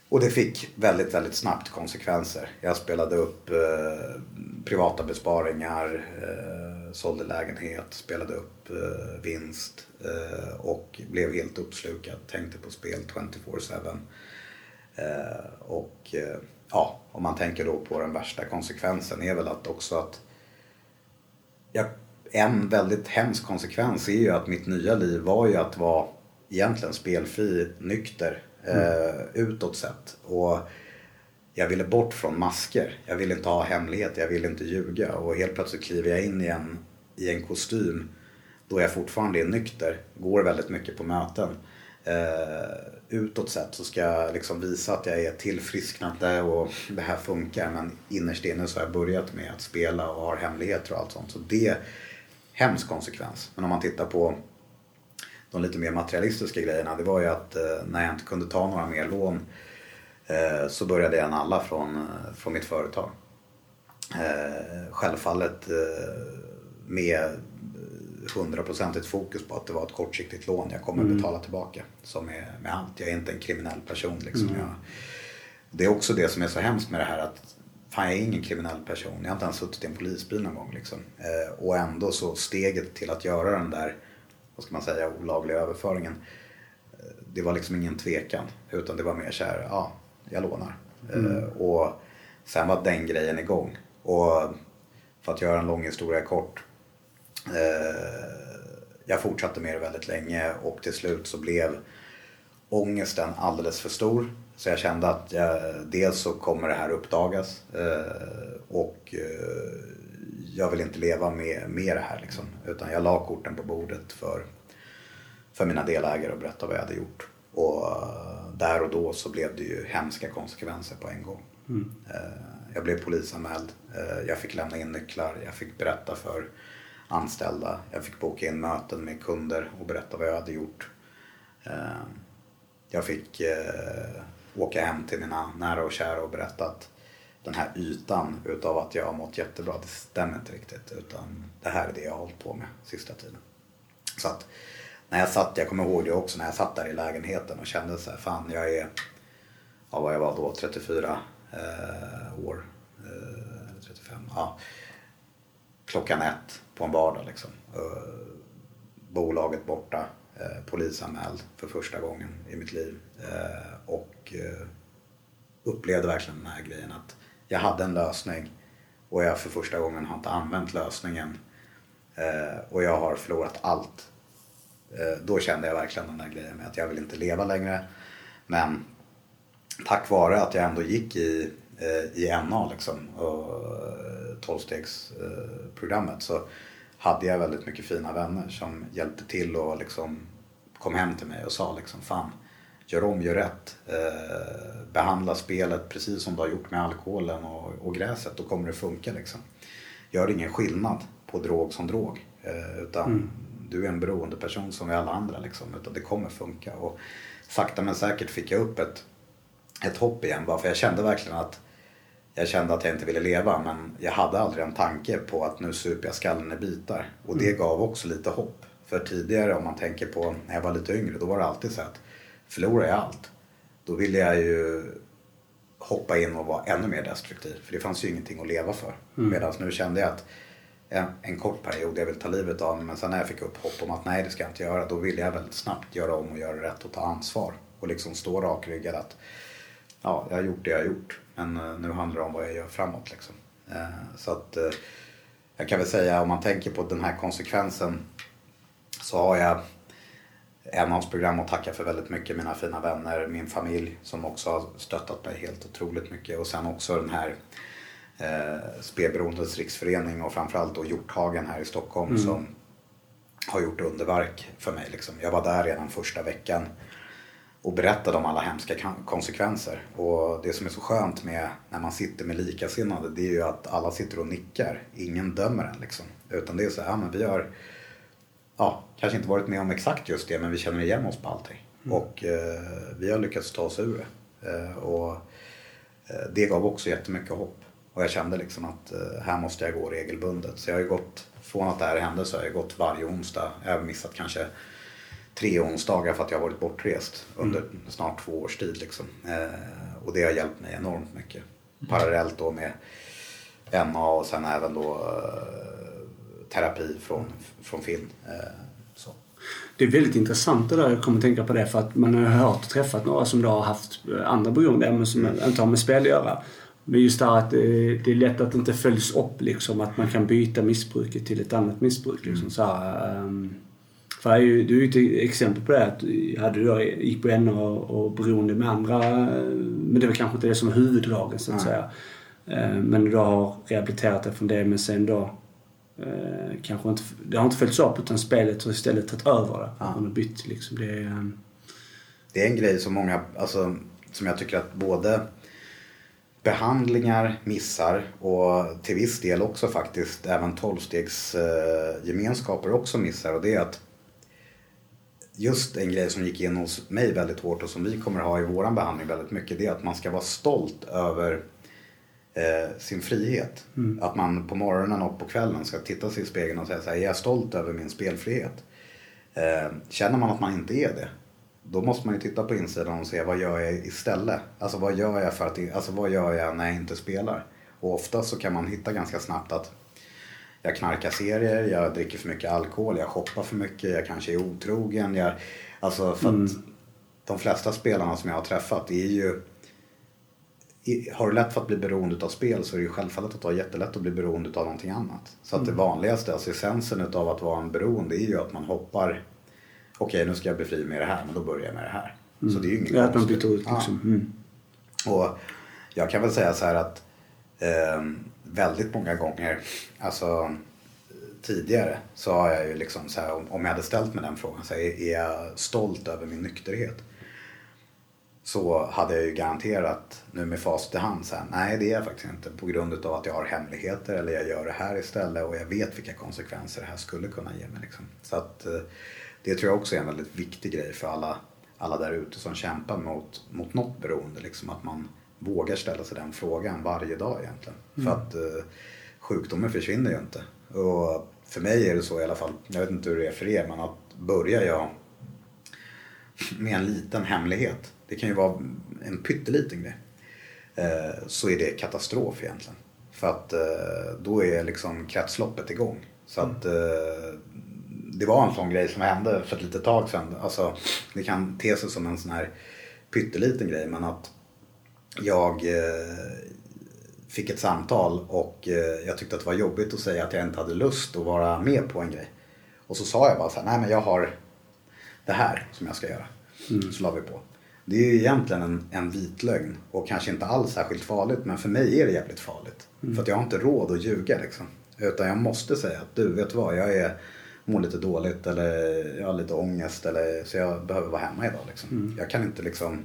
Och det fick väldigt, väldigt snabbt konsekvenser. Jag spelade upp eh, privata besparingar, eh, sålde lägenhet, spelade upp eh, vinst eh, och blev helt uppslukad. Tänkte på spel 24-7. Eh, och eh, ja, om man tänker då på den värsta konsekvensen är väl att också att jag, en väldigt hemsk konsekvens är ju att mitt nya liv var ju att vara egentligen spelfri, nykter, eh, utåt sett. Och jag ville bort från masker. Jag ville inte ha hemligheter, jag ville inte ljuga. Och helt plötsligt kliver jag in i en, i en kostym då jag fortfarande är nykter, går väldigt mycket på möten. Eh, utåt sett så ska jag liksom visa att jag är tillfrisknande och det här funkar. Men innerst inne så har jag börjat med att spela och har hemligheter och allt sånt. Så det är hemsk konsekvens. Men om man tittar på de lite mer materialistiska grejerna. Det var ju att eh, när jag inte kunde ta några mer lån eh, så började jag nalla från, eh, från mitt företag. Eh, självfallet eh, med hundraprocentigt fokus på att det var ett kortsiktigt lån jag kommer Mm. betala tillbaka. Som är med allt. Jag är inte en kriminell person. Liksom. Mm. Jag, det är också det som är så hemskt med det här att fan jag är ingen kriminell person. Jag har inte ens suttit i en polisbil någon gång. Liksom. Eh, och ändå så steget till att göra den där, vad ska man säga, olagliga överföringen. eh, Det var liksom ingen tvekan. Utan det var mer så här, ja, jag lånar. Eh, och sen var den grejen igång. Och för att göra en lång historia kort. Eh, jag fortsatte med det väldigt länge och till slut så blev ångesten alldeles för stor. Så jag kände att jag, dels så kommer det här uppdagas eh, och eh, jag vill inte leva med, med det här liksom. Utan jag la korten på bordet för, för mina delägare och berättade vad jag hade gjort. Och eh, där och då så blev det ju hemska konsekvenser på en gång. Eh, Jag blev polisanmäld, eh, jag fick lämna in nycklar, jag fick berätta för anställda, jag fick boka in möten med kunder och berätta vad jag hade gjort. Jag fick åka hem till mina nära och kära och berätta att den här ytan utav att jag har mått jättebra, det stämmer inte riktigt. Utan det här är det jag har hållit på med sista tiden. Så att när jag satt, jag kommer ihåg det också, när jag satt där i lägenheten och kände så här, fan jag är, ja vad jag var då, 34 eh, år. Eh, eller 35, ja. Klockan ett på en vardag liksom. Eh, bolaget borta, eh, polisanmäld för första gången i mitt liv. Eh, och eh, upplevde verkligen den här grejen att jag hade en lösning och jag för första gången har inte använt lösningen. Eh, och jag har förlorat allt. Eh, då kände jag verkligen den där grejen med att jag vill inte leva längre. Men tack vare att jag ändå gick i, eh, i NA liksom, och eh, 12-stegsprogrammet så hade jag väldigt mycket fina vänner som hjälpte till och liksom kom hem till mig och sa liksom fan, gör om, gör rätt. Eh, behandla spelet precis som du har gjort med alkoholen och, och gräset, då kommer det funka liksom. Gör ingen skillnad på drog som drog. Eh, utan mm du är en beroende person som vi alla andra liksom. Utan det kommer funka. Och sakta men säkert fick jag upp ett, ett hopp igen. Bara för jag kände verkligen att jag kände att jag inte ville leva men jag hade aldrig en tanke på att nu super jag skallen i bitar. Och det gav också lite hopp. För tidigare om man tänker på när jag var lite yngre då var det alltid så att förlorar jag allt då ville jag ju hoppa in och vara ännu mer destruktiv. För det fanns ju ingenting att leva för. Medan nu kände jag att en, en kort period jag vill ta livet av mig men sen när jag fick upp hopp om att nej det ska jag inte göra då ville jag väldigt snabbt göra om och göra rätt och ta ansvar. Och liksom stå rakryggad att ja, jag har gjort det jag har gjort. Men eh, nu handlar det om vad jag gör framåt. Liksom. Eh, så att eh, jag kan väl säga om man tänker på den här konsekvensen så har jag enmansprogram och tacka för väldigt mycket. Mina fina vänner, min familj som också har stöttat mig helt otroligt mycket. Och sen också den här eh, Spelberoendes riksförening och framförallt då Hjorthagen här i Stockholm som har gjort underverk för mig. Liksom. Jag var där redan första veckan och berättade om alla hemska konsekvenser. Och det som är så skönt med när man sitter med likasinnade det är ju att alla sitter och nickar. Ingen dömer en liksom. Utan det är så här, ja men vi har ja, kanske inte varit med om exakt just det men vi känner igen oss på allting. Och eh, vi har lyckats ta oss ur det. Eh, och eh, det gav också jättemycket hopp. Och jag kände liksom att eh, här måste jag gå regelbundet. Så jag har ju gått, från att det här hände så har jag gått varje onsdag. Jag har missat kanske tre onsdagar för att jag har varit bortrest under snart två års tid. Liksom. Eh, och det har hjälpt mig enormt mycket. Parallellt då med MA och sen även då eh, terapi från, från. Eh, så. Det är väldigt intressant det där, jag kommer att tänka på det, för att man har hört och träffat några som då har haft andra beroenden men som inte har med spel att göra. Men just det här att det, är lätt att det inte följs upp liksom, att man kan byta missbruket till ett annat missbruk. Liksom, så här, um, för ju, du är ju ett exempel på det att hade du gick på NA och, och beroende med andra, men det var kanske inte det som var huvuddragen så att Nej. säga. Eh, Men du har rehabiliterat dig från det men sen då eh, kanske inte, det har inte följts upp utan spelet har istället tagit över det. Ja. Man har bytt liksom. Det är, eh, Det är en grej som många, alltså, som jag tycker att både behandlingar missar och till viss del också faktiskt även tolvstegsgemenskaper också missar och det är att just en grej som gick in hos mig väldigt hårt och som vi kommer ha i våran behandling väldigt mycket det är att man ska vara stolt över eh, sin frihet. Att man på morgonen och på kvällen ska titta sig i spegeln och säga så här, jag är stolt över min spelfrihet. Eh, känner man att man inte är det, då måste man ju titta på insidan och se vad gör jag istället? Alltså vad gör jag för att, alltså vad gör jag när jag inte spelar? Och ofta så kan man hitta ganska snabbt att jag knarkar serier, jag dricker för mycket alkohol, jag shoppar för mycket, jag kanske är otrogen. Jag, alltså för att de flesta spelarna som jag har träffat är ju har du lätt för att bli beroende av spel så är det ju självfallet att du har jättelätt att bli beroende av någonting annat. Så att det vanligaste, alltså essensen utav att vara en beroende är ju att man hoppar Okej nu ska jag fri med det här men då börjar jag med det här. Så det är ju inget ja, att man konstigt. ut liksom. Mm. Och jag kan väl säga så här att eh, väldigt många gånger, alltså tidigare så har jag ju liksom så här, om om jag hade ställt mig den frågan, så här, är är jag stolt över min nykterhet? Så hade jag ju garanterat nu med facit i hand så här, nej det är jag faktiskt inte på grund av att jag har hemligheter eller jag gör det här istället och jag vet vilka konsekvenser det här skulle kunna ge mig. Liksom. Så att eh, det tror jag också är en väldigt viktig grej för alla, alla där ute som kämpar mot, mot något beroende. Liksom, att man vågar ställa sig den frågan varje dag egentligen. För att eh, sjukdomen försvinner ju inte. Och för mig är det så i alla fall, jag vet inte hur det är för er, men att börjar jag med en liten hemlighet, det kan ju vara en pytteliten grej, eh, så är det katastrof egentligen. För att eh, då är liksom kretsloppet igång. Så att eh, det var en sån grej som hände för ett litet tag sedan. Alltså, det kan te sig som en sån här pytteliten grej men att jag eh, fick ett samtal och eh, jag tyckte att det var jobbigt att säga att jag inte hade lust att vara med på en grej. Och så sa jag bara så här, nej men jag har det här som jag ska göra. Så la vi på. Det är ju egentligen en, en vit lögn och kanske inte alls särskilt farligt men för mig är det jävligt farligt. För att jag har inte råd att ljuga liksom. Utan jag måste säga att du vet vad, jag är, mår lite dåligt eller jag har lite ångest eller, så jag behöver vara hemma idag. Liksom. Jag kan inte liksom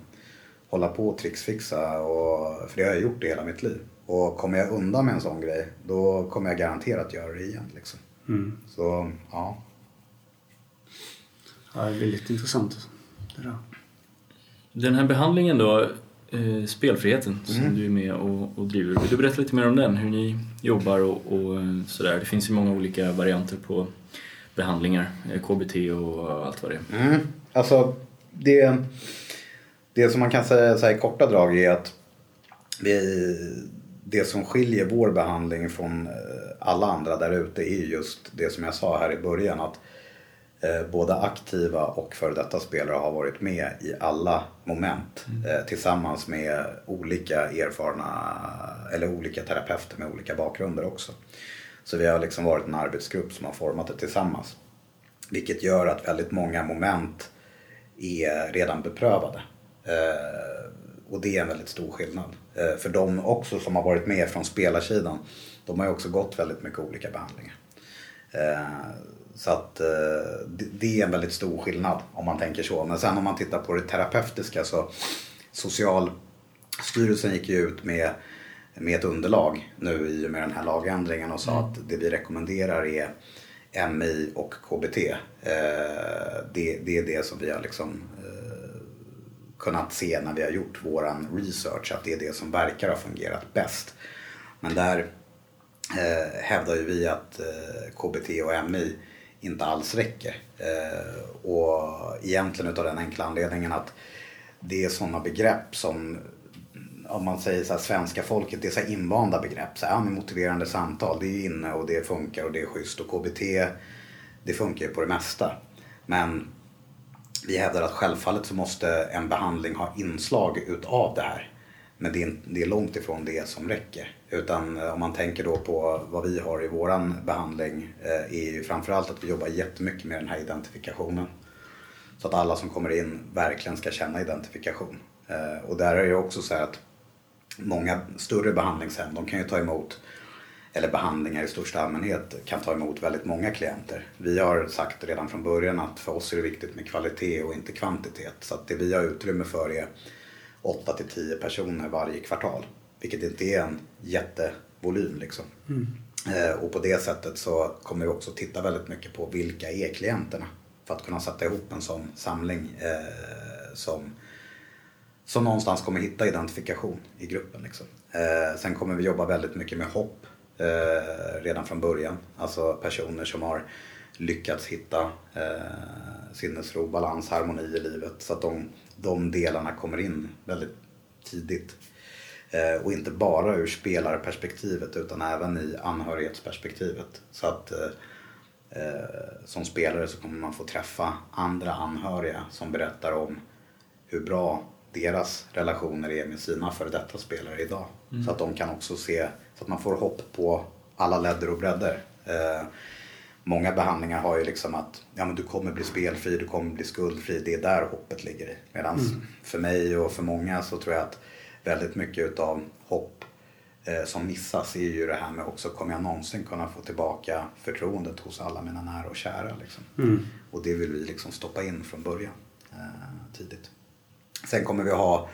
hålla på och trixfixa och, för det har jag gjort i hela mitt liv. Och kommer jag undan med en sån grej då kommer jag garanterat göra det igen. Liksom. Så ja, Ja, det är väldigt intressant. Det där. Den här behandlingen då, eh, spelfriheten som du är med och, och driver. Vill du berätta lite mer om den? Hur ni jobbar och, och eh, sådär. Det finns ju många olika varianter på behandlingar. eh, KBT och allt vad det är. Mm. Alltså, det, det som man kan säga så här, i korta drag är att vi, det som skiljer vår behandling från eh, alla andra där ute är just det som jag sa här i början. Att eh, både aktiva och före detta spelare har varit med i alla moment eh, tillsammans med olika erfarna eller olika terapeuter med olika bakgrunder också. Så vi har liksom varit en arbetsgrupp som har format det tillsammans. Vilket gör att väldigt många moment är redan beprövade. Eh, och det är en väldigt stor skillnad. Eh, för de också som har varit med från spelarsidan, de har ju också gått väldigt mycket olika behandlingar. Eh, så att eh, det, det är en väldigt stor skillnad om man tänker så. Men sen om man tittar på det terapeutiska så Socialstyrelsen gick ju ut med, med ett underlag nu i och med den här lagändringen och sa att det vi rekommenderar är MI och KBT. Eh, det, det är det som vi har liksom eh, kunnat se när vi har gjort våran research att det är det som verkar ha fungerat bäst. Men där eh, hävdar ju vi att eh, KBT och MI inte alls räcker. Eh, och egentligen utav den enkla anledningen att det är sådana begrepp som om man säger så här, svenska folket, det är så här invanda begrepp. Så här, ja, men motiverande samtal, det är inne och det funkar och det är schysst. Och KBT, det funkar ju på det mesta. Men vi hävdar att självfallet så måste en behandling ha inslag utav det här. Men det är, det är långt ifrån det som räcker. Utan eh, om man tänker då på vad vi har i våran behandling eh, är ju framförallt att vi jobbar jättemycket med den här identifikationen. Så att alla som kommer in verkligen ska känna identifikation. Eh, och där är det också så här att många större behandlingshem de kan ju ta emot eller behandlingar i största allmänhet kan ta emot väldigt många klienter. Vi har sagt redan från början att för oss är det viktigt med kvalitet och inte kvantitet. Så att det vi har utrymme för är 8 till 10 personer varje kvartal. Vilket inte är en jättevolym liksom. Mm. Och på det sättet så kommer vi också titta väldigt mycket på vilka är klienterna. För att kunna sätta ihop en sån samling eh, som, som någonstans kommer hitta identifikation i gruppen. Liksom. Eh, sen kommer vi jobba väldigt mycket med hopp eh, redan från början. Alltså personer som har lyckats hitta eh, sinnesro, balans, harmoni i livet. Så att de, de delarna kommer in väldigt tidigt. Eh, och inte bara ur spelarperspektivet utan även i anhörighetsperspektivet. Så att eh, eh som spelare så kommer man få träffa andra anhöriga som berättar om hur bra deras relationer är med sina före detta spelare idag. Mm. Så att de kan också se, så att man får hopp på alla ledder och bredder. Eh, många behandlingar har ju liksom att ja, men du kommer bli spelfri, du kommer bli skuldfri. Det är där hoppet ligger i. Medan mm. för mig och för många så tror jag att väldigt mycket utav hopp eh, som missas är ju det här med också, kommer jag någonsin kunna få tillbaka förtroendet hos alla mina nära och kära? Liksom. Mm. Och det vill vi liksom stoppa in från början, eh, tidigt. Sen kommer vi ha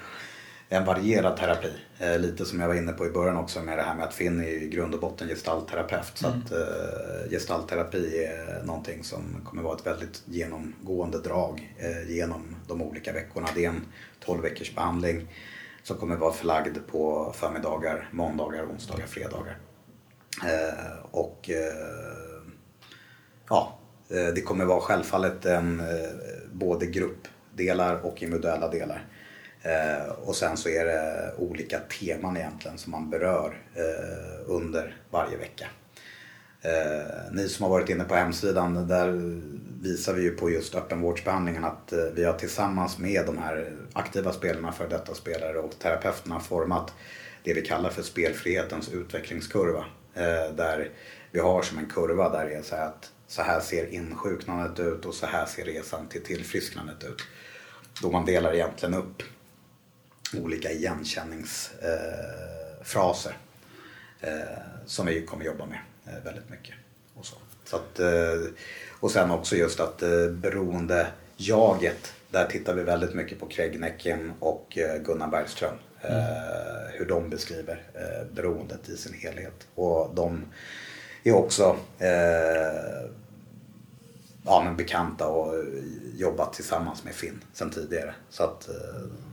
en varierad terapi. Eh, lite som jag var inne på i början också med det här med att Finn är i grund och botten gestaltterapeut. Så mm. att eh, gestaltterapi är någonting som kommer vara ett väldigt genomgående drag eh, genom de olika veckorna. Det är en 12 veckors behandling som kommer vara förlagd på förmiddagar, måndagar, onsdagar, fredagar. Och ja, det kommer vara självfallet en, både delar och individuella delar. Eh, och sen så är det olika teman egentligen som man berör eh, under varje vecka. Eh, ni som har varit inne på hemsidan, där visar vi ju på just öppenvårdsbehandlingen att eh, vi har tillsammans med de här aktiva spelarna, för detta spelare och terapeuterna format det vi kallar för spelfrihetens utvecklingskurva. Eh, där vi har som en kurva där det är så här att så här ser insjuknandet ut och så här ser resan till tillfrisknandet ut. Då man delar egentligen upp olika igenkänningsfraser eh, som vi kommer jobba med eh, väldigt mycket. Och, så. Så att, eh, och sen också just att beroende jaget där tittar vi väldigt mycket på Craig Necken och Gunnar Bergström. Mm. hur de beskriver beroendet i sin helhet. Och de är också ja, men bekanta och jobbat tillsammans med Finn sen tidigare. Så att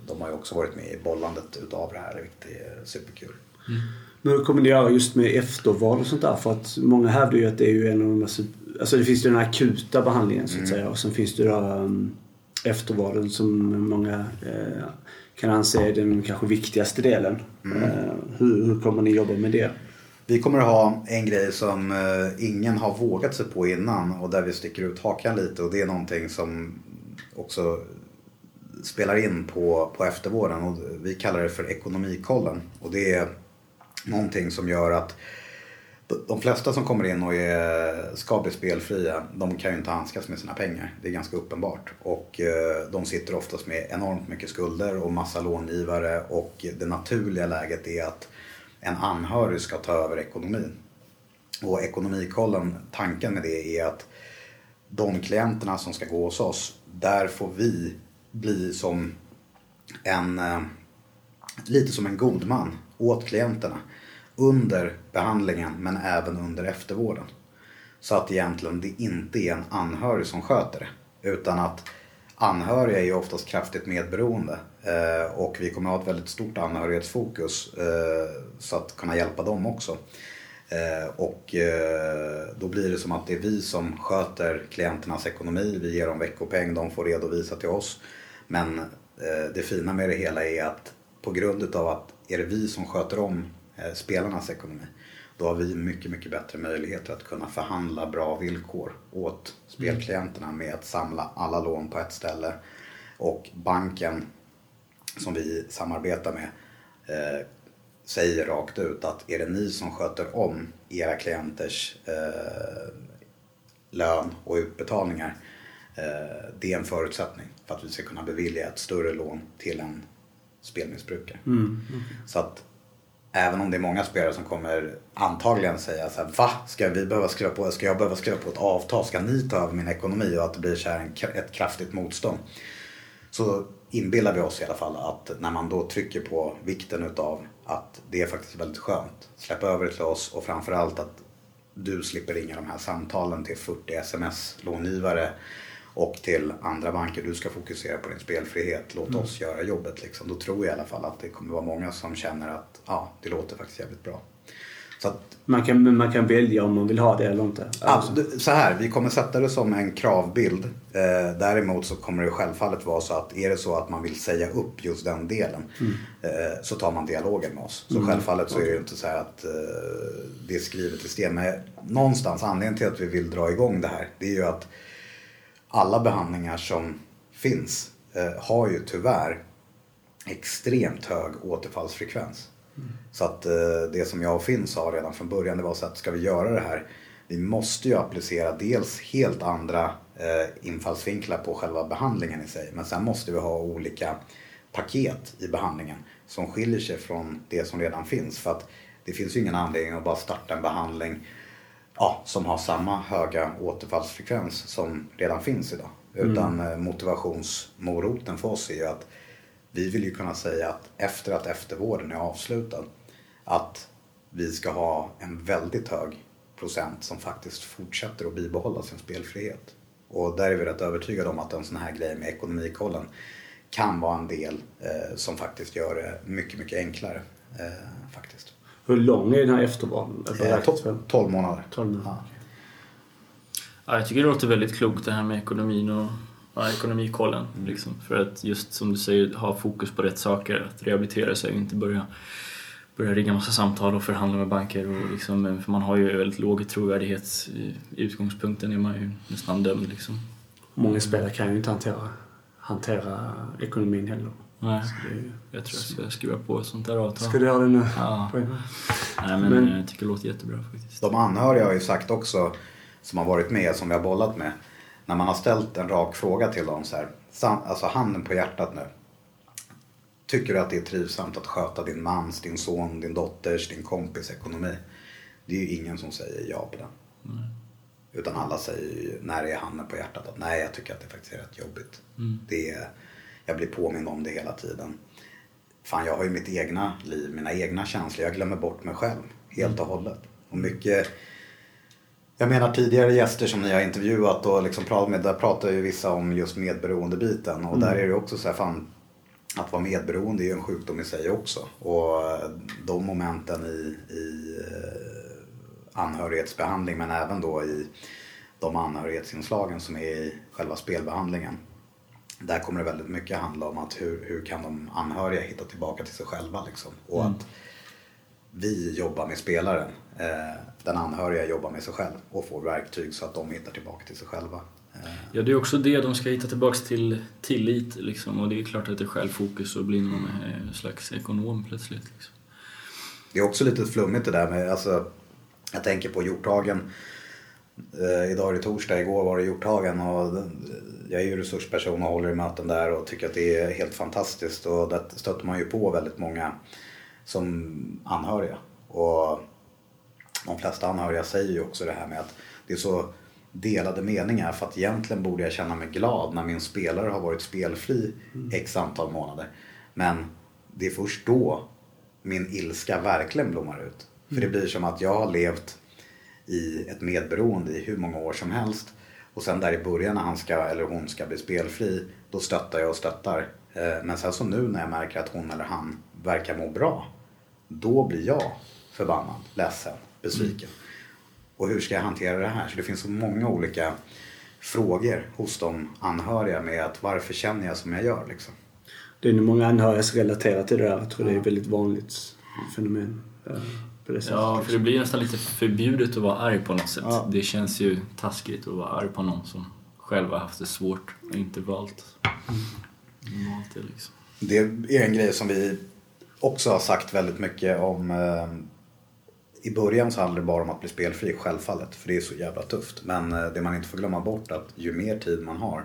de har ju också varit med i bollandet utav det här, vilket är superkul. Mm. Men hur kommer ni göra just med efterval och sånt där? För att många hävdar ju att det är ju en av de mest... Alltså det finns ju den akuta behandlingen så att mm. säga och sen finns det då um, eftervalen som många eh, kan anse är den kanske viktigaste delen. Mm. Eh, hur, hur kommer ni jobba med det? Vi kommer att ha en grej som eh, ingen har vågat sig på innan och där vi sticker ut hakan lite och det är någonting som också spelar in på, på eftervården och vi kallar det för ekonomikollen. Och det är någonting som gör att de flesta som kommer in och är, ska bli spelfria, de kan ju inte handskas med sina pengar. Det är ganska uppenbart. Och eh, de sitter oftast med enormt mycket skulder och massa långivare och det naturliga läget är att en anhörig ska ta över ekonomin. Och ekonomikollen, tanken med det är att de klienterna som ska gå hos oss, där får vi bli som en, eh, lite som en god man åt klienterna under behandlingen men även under eftervården. Så att egentligen det inte är en anhörig som sköter det utan att anhöriga är ju oftast kraftigt medberoende. Eh, och vi kommer ha ett väldigt stort anhörighetsfokus eh, så att kunna hjälpa dem också. Eh, och eh, då blir det som att det är vi som sköter klienternas ekonomi. Vi ger dem veckopeng, de får redovisa till oss. Men eh, det fina med det hela är att på grund av att är det vi som sköter om eh, spelarnas ekonomi då har vi mycket, mycket bättre möjligheter att kunna förhandla bra villkor åt spelklienterna med att samla alla lån på ett ställe. Och banken som vi samarbetar med eh, säger rakt ut att är det ni som sköter om era klienters eh, lön och utbetalningar. Eh, det är en förutsättning för att vi ska kunna bevilja ett större lån till en spelmissbrukare. Så att även om det är många spelare som kommer antagligen säga så här, va? Ska, vi behöva skriva på, ska jag behöva skriva på ett avtal? Ska ni ta över min ekonomi? Och att det blir så här en, ett kraftigt motstånd. Så inbillar vi oss i alla fall att när man då trycker på vikten utav att det är faktiskt väldigt skönt. Släpp över det till oss och framförallt att du slipper ringa de här samtalen till 40 sms-långivare och till andra banker. Du ska fokusera på din spelfrihet. Låt oss göra jobbet. Liksom. Då tror jag i alla fall att det kommer vara många som känner att ja, det låter faktiskt jävligt bra. Så att Man kan, man kan välja om man vill ha det eller inte. Alltså, så här, vi kommer sätta det som en kravbild. Eh, däremot så kommer det självfallet vara så att är det så att man vill säga upp just den delen eh, så tar man dialogen med oss. Så självfallet så är det ju inte så att eh, det är skrivet i sten. Men någonstans anledningen till att vi vill dra igång det här det är ju att alla behandlingar som finns eh, har ju tyvärr extremt hög återfallsfrekvens. Så att eh, det som jag och Finn sa redan från början det var så att ska vi göra det här vi måste ju applicera dels helt andra eh, infallsvinklar på själva behandlingen i sig men sen måste vi ha olika paket i behandlingen som skiljer sig från det som redan finns. För att det finns ju ingen anledning att bara starta en behandling ja, som har samma höga återfallsfrekvens som redan finns idag. Utan eh, motivationsmoroten för oss är ju att vi vill ju kunna säga att efter att eftervården är avslutad att vi ska ha en väldigt hög procent som faktiskt fortsätter att bibehålla sin spelfrihet. Och där är vi rätt övertygade om att en sån här grej med ekonomikollen kan vara en del eh, som faktiskt gör det mycket, mycket enklare. Eh, faktiskt. Hur lång är den här eftervården? Eh, Beräknat för? 12 månader. 12 månader. Ja. Ja, jag tycker det låter väldigt klokt det här med ekonomin och ja, ekonomikollen. Liksom. För att just som du säger, ha fokus på rätt saker. Att rehabilitera sig och inte börja, börja ringa massa samtal och förhandla med banker. Och liksom, för man har ju väldigt låg trovärdighet. I, i utgångspunkten är man ju nästan dömd. Liksom. Många spelare kan ju inte hantera, hantera ekonomin heller. Nej, Så det är ju- jag tror jag ska skriva på ett sånt där avtal. Ska du göra det nu? Ja. Nej, men, Men- jag tycker det låter jättebra faktiskt. De anhöriga har ju sagt också, som har varit med, som vi har bollat med. När man har ställt en rak fråga till dem så här, alltså handen på hjärtat nu. Tycker du att det är trivsamt att sköta din mans, din son, din dotters, din kompis ekonomi? Det är ju ingen som säger ja på den. Utan alla säger ju, när det är handen på hjärtat, att nej jag tycker att det faktiskt är rätt jobbigt. Det är, jag blir påmind om det hela tiden. Fan jag har ju mitt egna liv, mina egna känslor. Jag glömmer bort mig själv helt och hållet. Och mycket jag menar tidigare gäster som ni har intervjuat och liksom pratat med, där pratar ju vissa om just medberoendebiten. Och där är det också så här, fan, att vara medberoende är ju en sjukdom i sig också. Och de momenten i, i eh, anhörighetsbehandling men även då i de anhörighetsinslagen som är i själva spelbehandlingen. Där kommer det väldigt mycket handla om att hur, hur kan de anhöriga hitta tillbaka till sig själva liksom. Och att vi jobbar med spelaren. Eh, den anhöriga jobbar med sig själv och får verktyg så att de hittar tillbaka till sig själva. Eh, Ja, det är också det de ska hitta tillbaks till tillit liksom. Och det är klart att det är självfokus och blir någon eh, slags ekonom plötsligt. Liksom. Det är också lite flummigt det där med, alltså, jag tänker på Hjorthagen. Eh, idag är det torsdag, igår var det Hjorthagen och jag är ju resursperson och håller i möten där och tycker att det är helt fantastiskt. Och där stöter man ju på väldigt många som anhöriga. Och de flesta anhöriga säger ju också det här med att det är så delade meningar för att egentligen borde jag känna mig glad när min spelare har varit spelfri x antal månader. Men det är först då min ilska verkligen blommar ut. För det blir som att jag har levt i ett medberoende i hur många år som helst. Och sen där i början när han ska, eller hon ska bli spelfri, då stöttar jag och stöttar. Eh, Men sen så nu när jag märker att hon eller han verkar må bra, då blir jag förbannad, ledsen, besviken. Och hur ska jag hantera det här? Så det finns så många olika frågor hos de anhöriga med att varför känner jag som jag gör liksom. Det är nog många anhöriga som relaterar till det där. Jag tror det är ett väldigt vanligt fenomen. Sättet. Ja, för det blir nästan lite förbjudet att vara arg på något sätt. Ja. Det känns ju taskigt att vara arg på någon som själv har haft det svårt och inte valt, valt det liksom. Det är en grej som vi också har sagt väldigt mycket om. Eh, I början så handlar det bara om att bli spelfri, självfallet. För det är så jävla tufft. Men eh, det man inte får glömma bort att ju mer tid man har.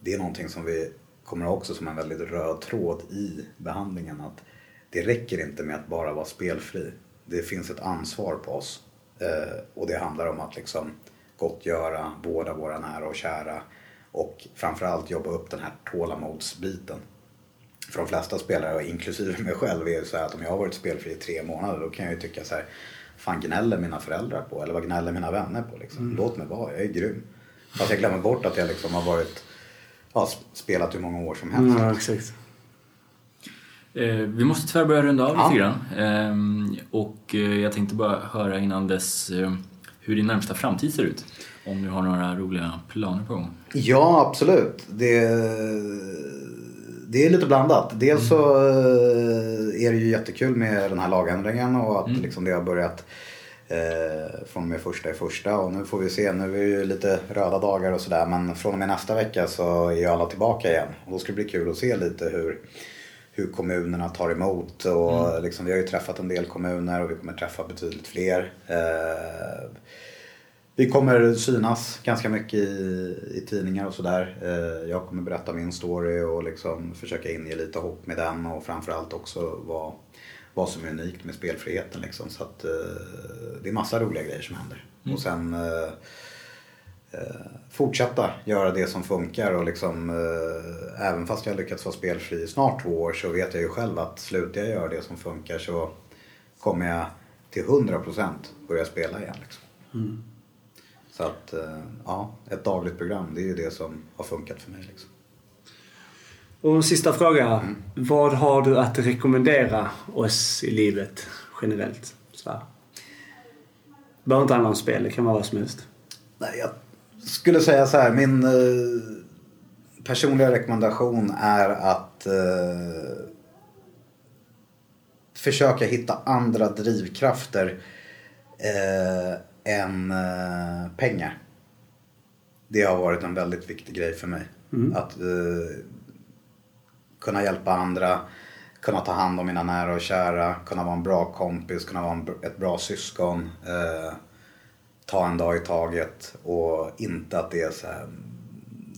Det är någonting som vi kommer ha också som en väldigt röd tråd i behandlingen. Att det räcker inte med att bara vara spelfri. Det finns ett ansvar på oss. Eh, och det handlar om att liksom gottgöra, vårda våra nära och kära. Och framförallt jobba upp den här tålamodsbiten. För de flesta spelare, inklusive mig själv, är det så här att om jag har varit spelfri i tre månader då kan jag ju tycka så här. Fan gnäller mina föräldrar på? Eller vad gnäller mina vänner på? Liksom? Låt mig vara, jag är grym. Fast jag glömmer bort att jag liksom har varit, ja, spelat hur många år som helst. Eh, vi måste tyvärr börja runda av Ja. lite grann. Ehm, och eh, jag tänkte bara höra innan dess eh, hur din närmsta framtid ser ut. Om du har några roliga planer på gång. Ja, absolut. Det, det är lite blandat. Dels så eh, är det ju jättekul med den här lagändringen och att liksom det har börjat eh, från och med första i första. Och nu får vi se, nu är det ju lite röda dagar och sådär. Men från och med nästa vecka så är ju alla tillbaka igen. Och då ska det bli kul att se lite hur, hur kommunerna tar emot. Och liksom, vi har ju träffat en del kommuner och vi kommer träffa betydligt fler. Eh, vi kommer synas ganska mycket i, i tidningar och sådär. Eh, jag kommer berätta min story och liksom försöka inge lite hopp med den och framförallt också vad, vad som är unikt med spelfriheten. Liksom. Så att, eh, det är massa roliga grejer som händer. Och sen eh, fortsätta göra det som funkar och liksom eh, även fast jag lyckats vara spelfri i snart två år så vet jag ju själv att slutar jag göra det som funkar så kommer jag till 100% börja spela igen. Liksom. Så att, eh, ja, ett dagligt program, det är ju det som har funkat för mig. Liksom. Och en sista fråga. Vad har du att rekommendera oss i livet generellt? Så här. Det behöver inte handla om spel, det kan vara vad som helst. Nej, jag skulle säga så här, min eh, personliga rekommendation är att eh, försöka hitta andra drivkrafter eh, än eh, pengar. Det har varit en väldigt viktig grej för mig. Att eh, kunna hjälpa andra, kunna ta hand om mina nära och kära, kunna vara en bra kompis, kunna vara en, ett bra syskon. Ta en dag i taget och inte att det är så här,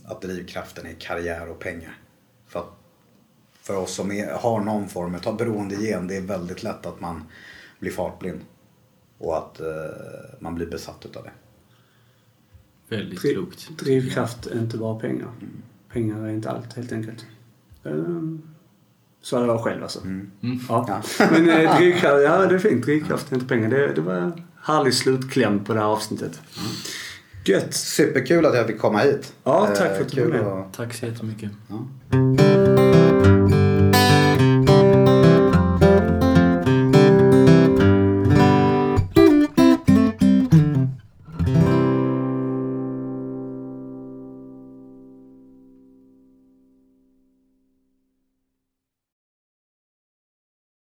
att drivkraften är karriär och pengar. För, att, för oss som är, har någon form av beroendegen, det är väldigt lätt att man blir fartblind. Och att eh, man blir besatt utav det. Väldigt Dri- klokt. Drivkraft är inte bara pengar. Pengar är inte allt helt enkelt. Ehm, Så hade jag själv alltså. Ja. Men eh, drivkraft, ja det är fint. Drivkraft är inte pengar. Det, det var härlig slutkläm på det här avsnittet. Gött! Superkul att jag fick komma hit. Ja, tack för Eh, att du var kul med. Tack så jättemycket. Ja.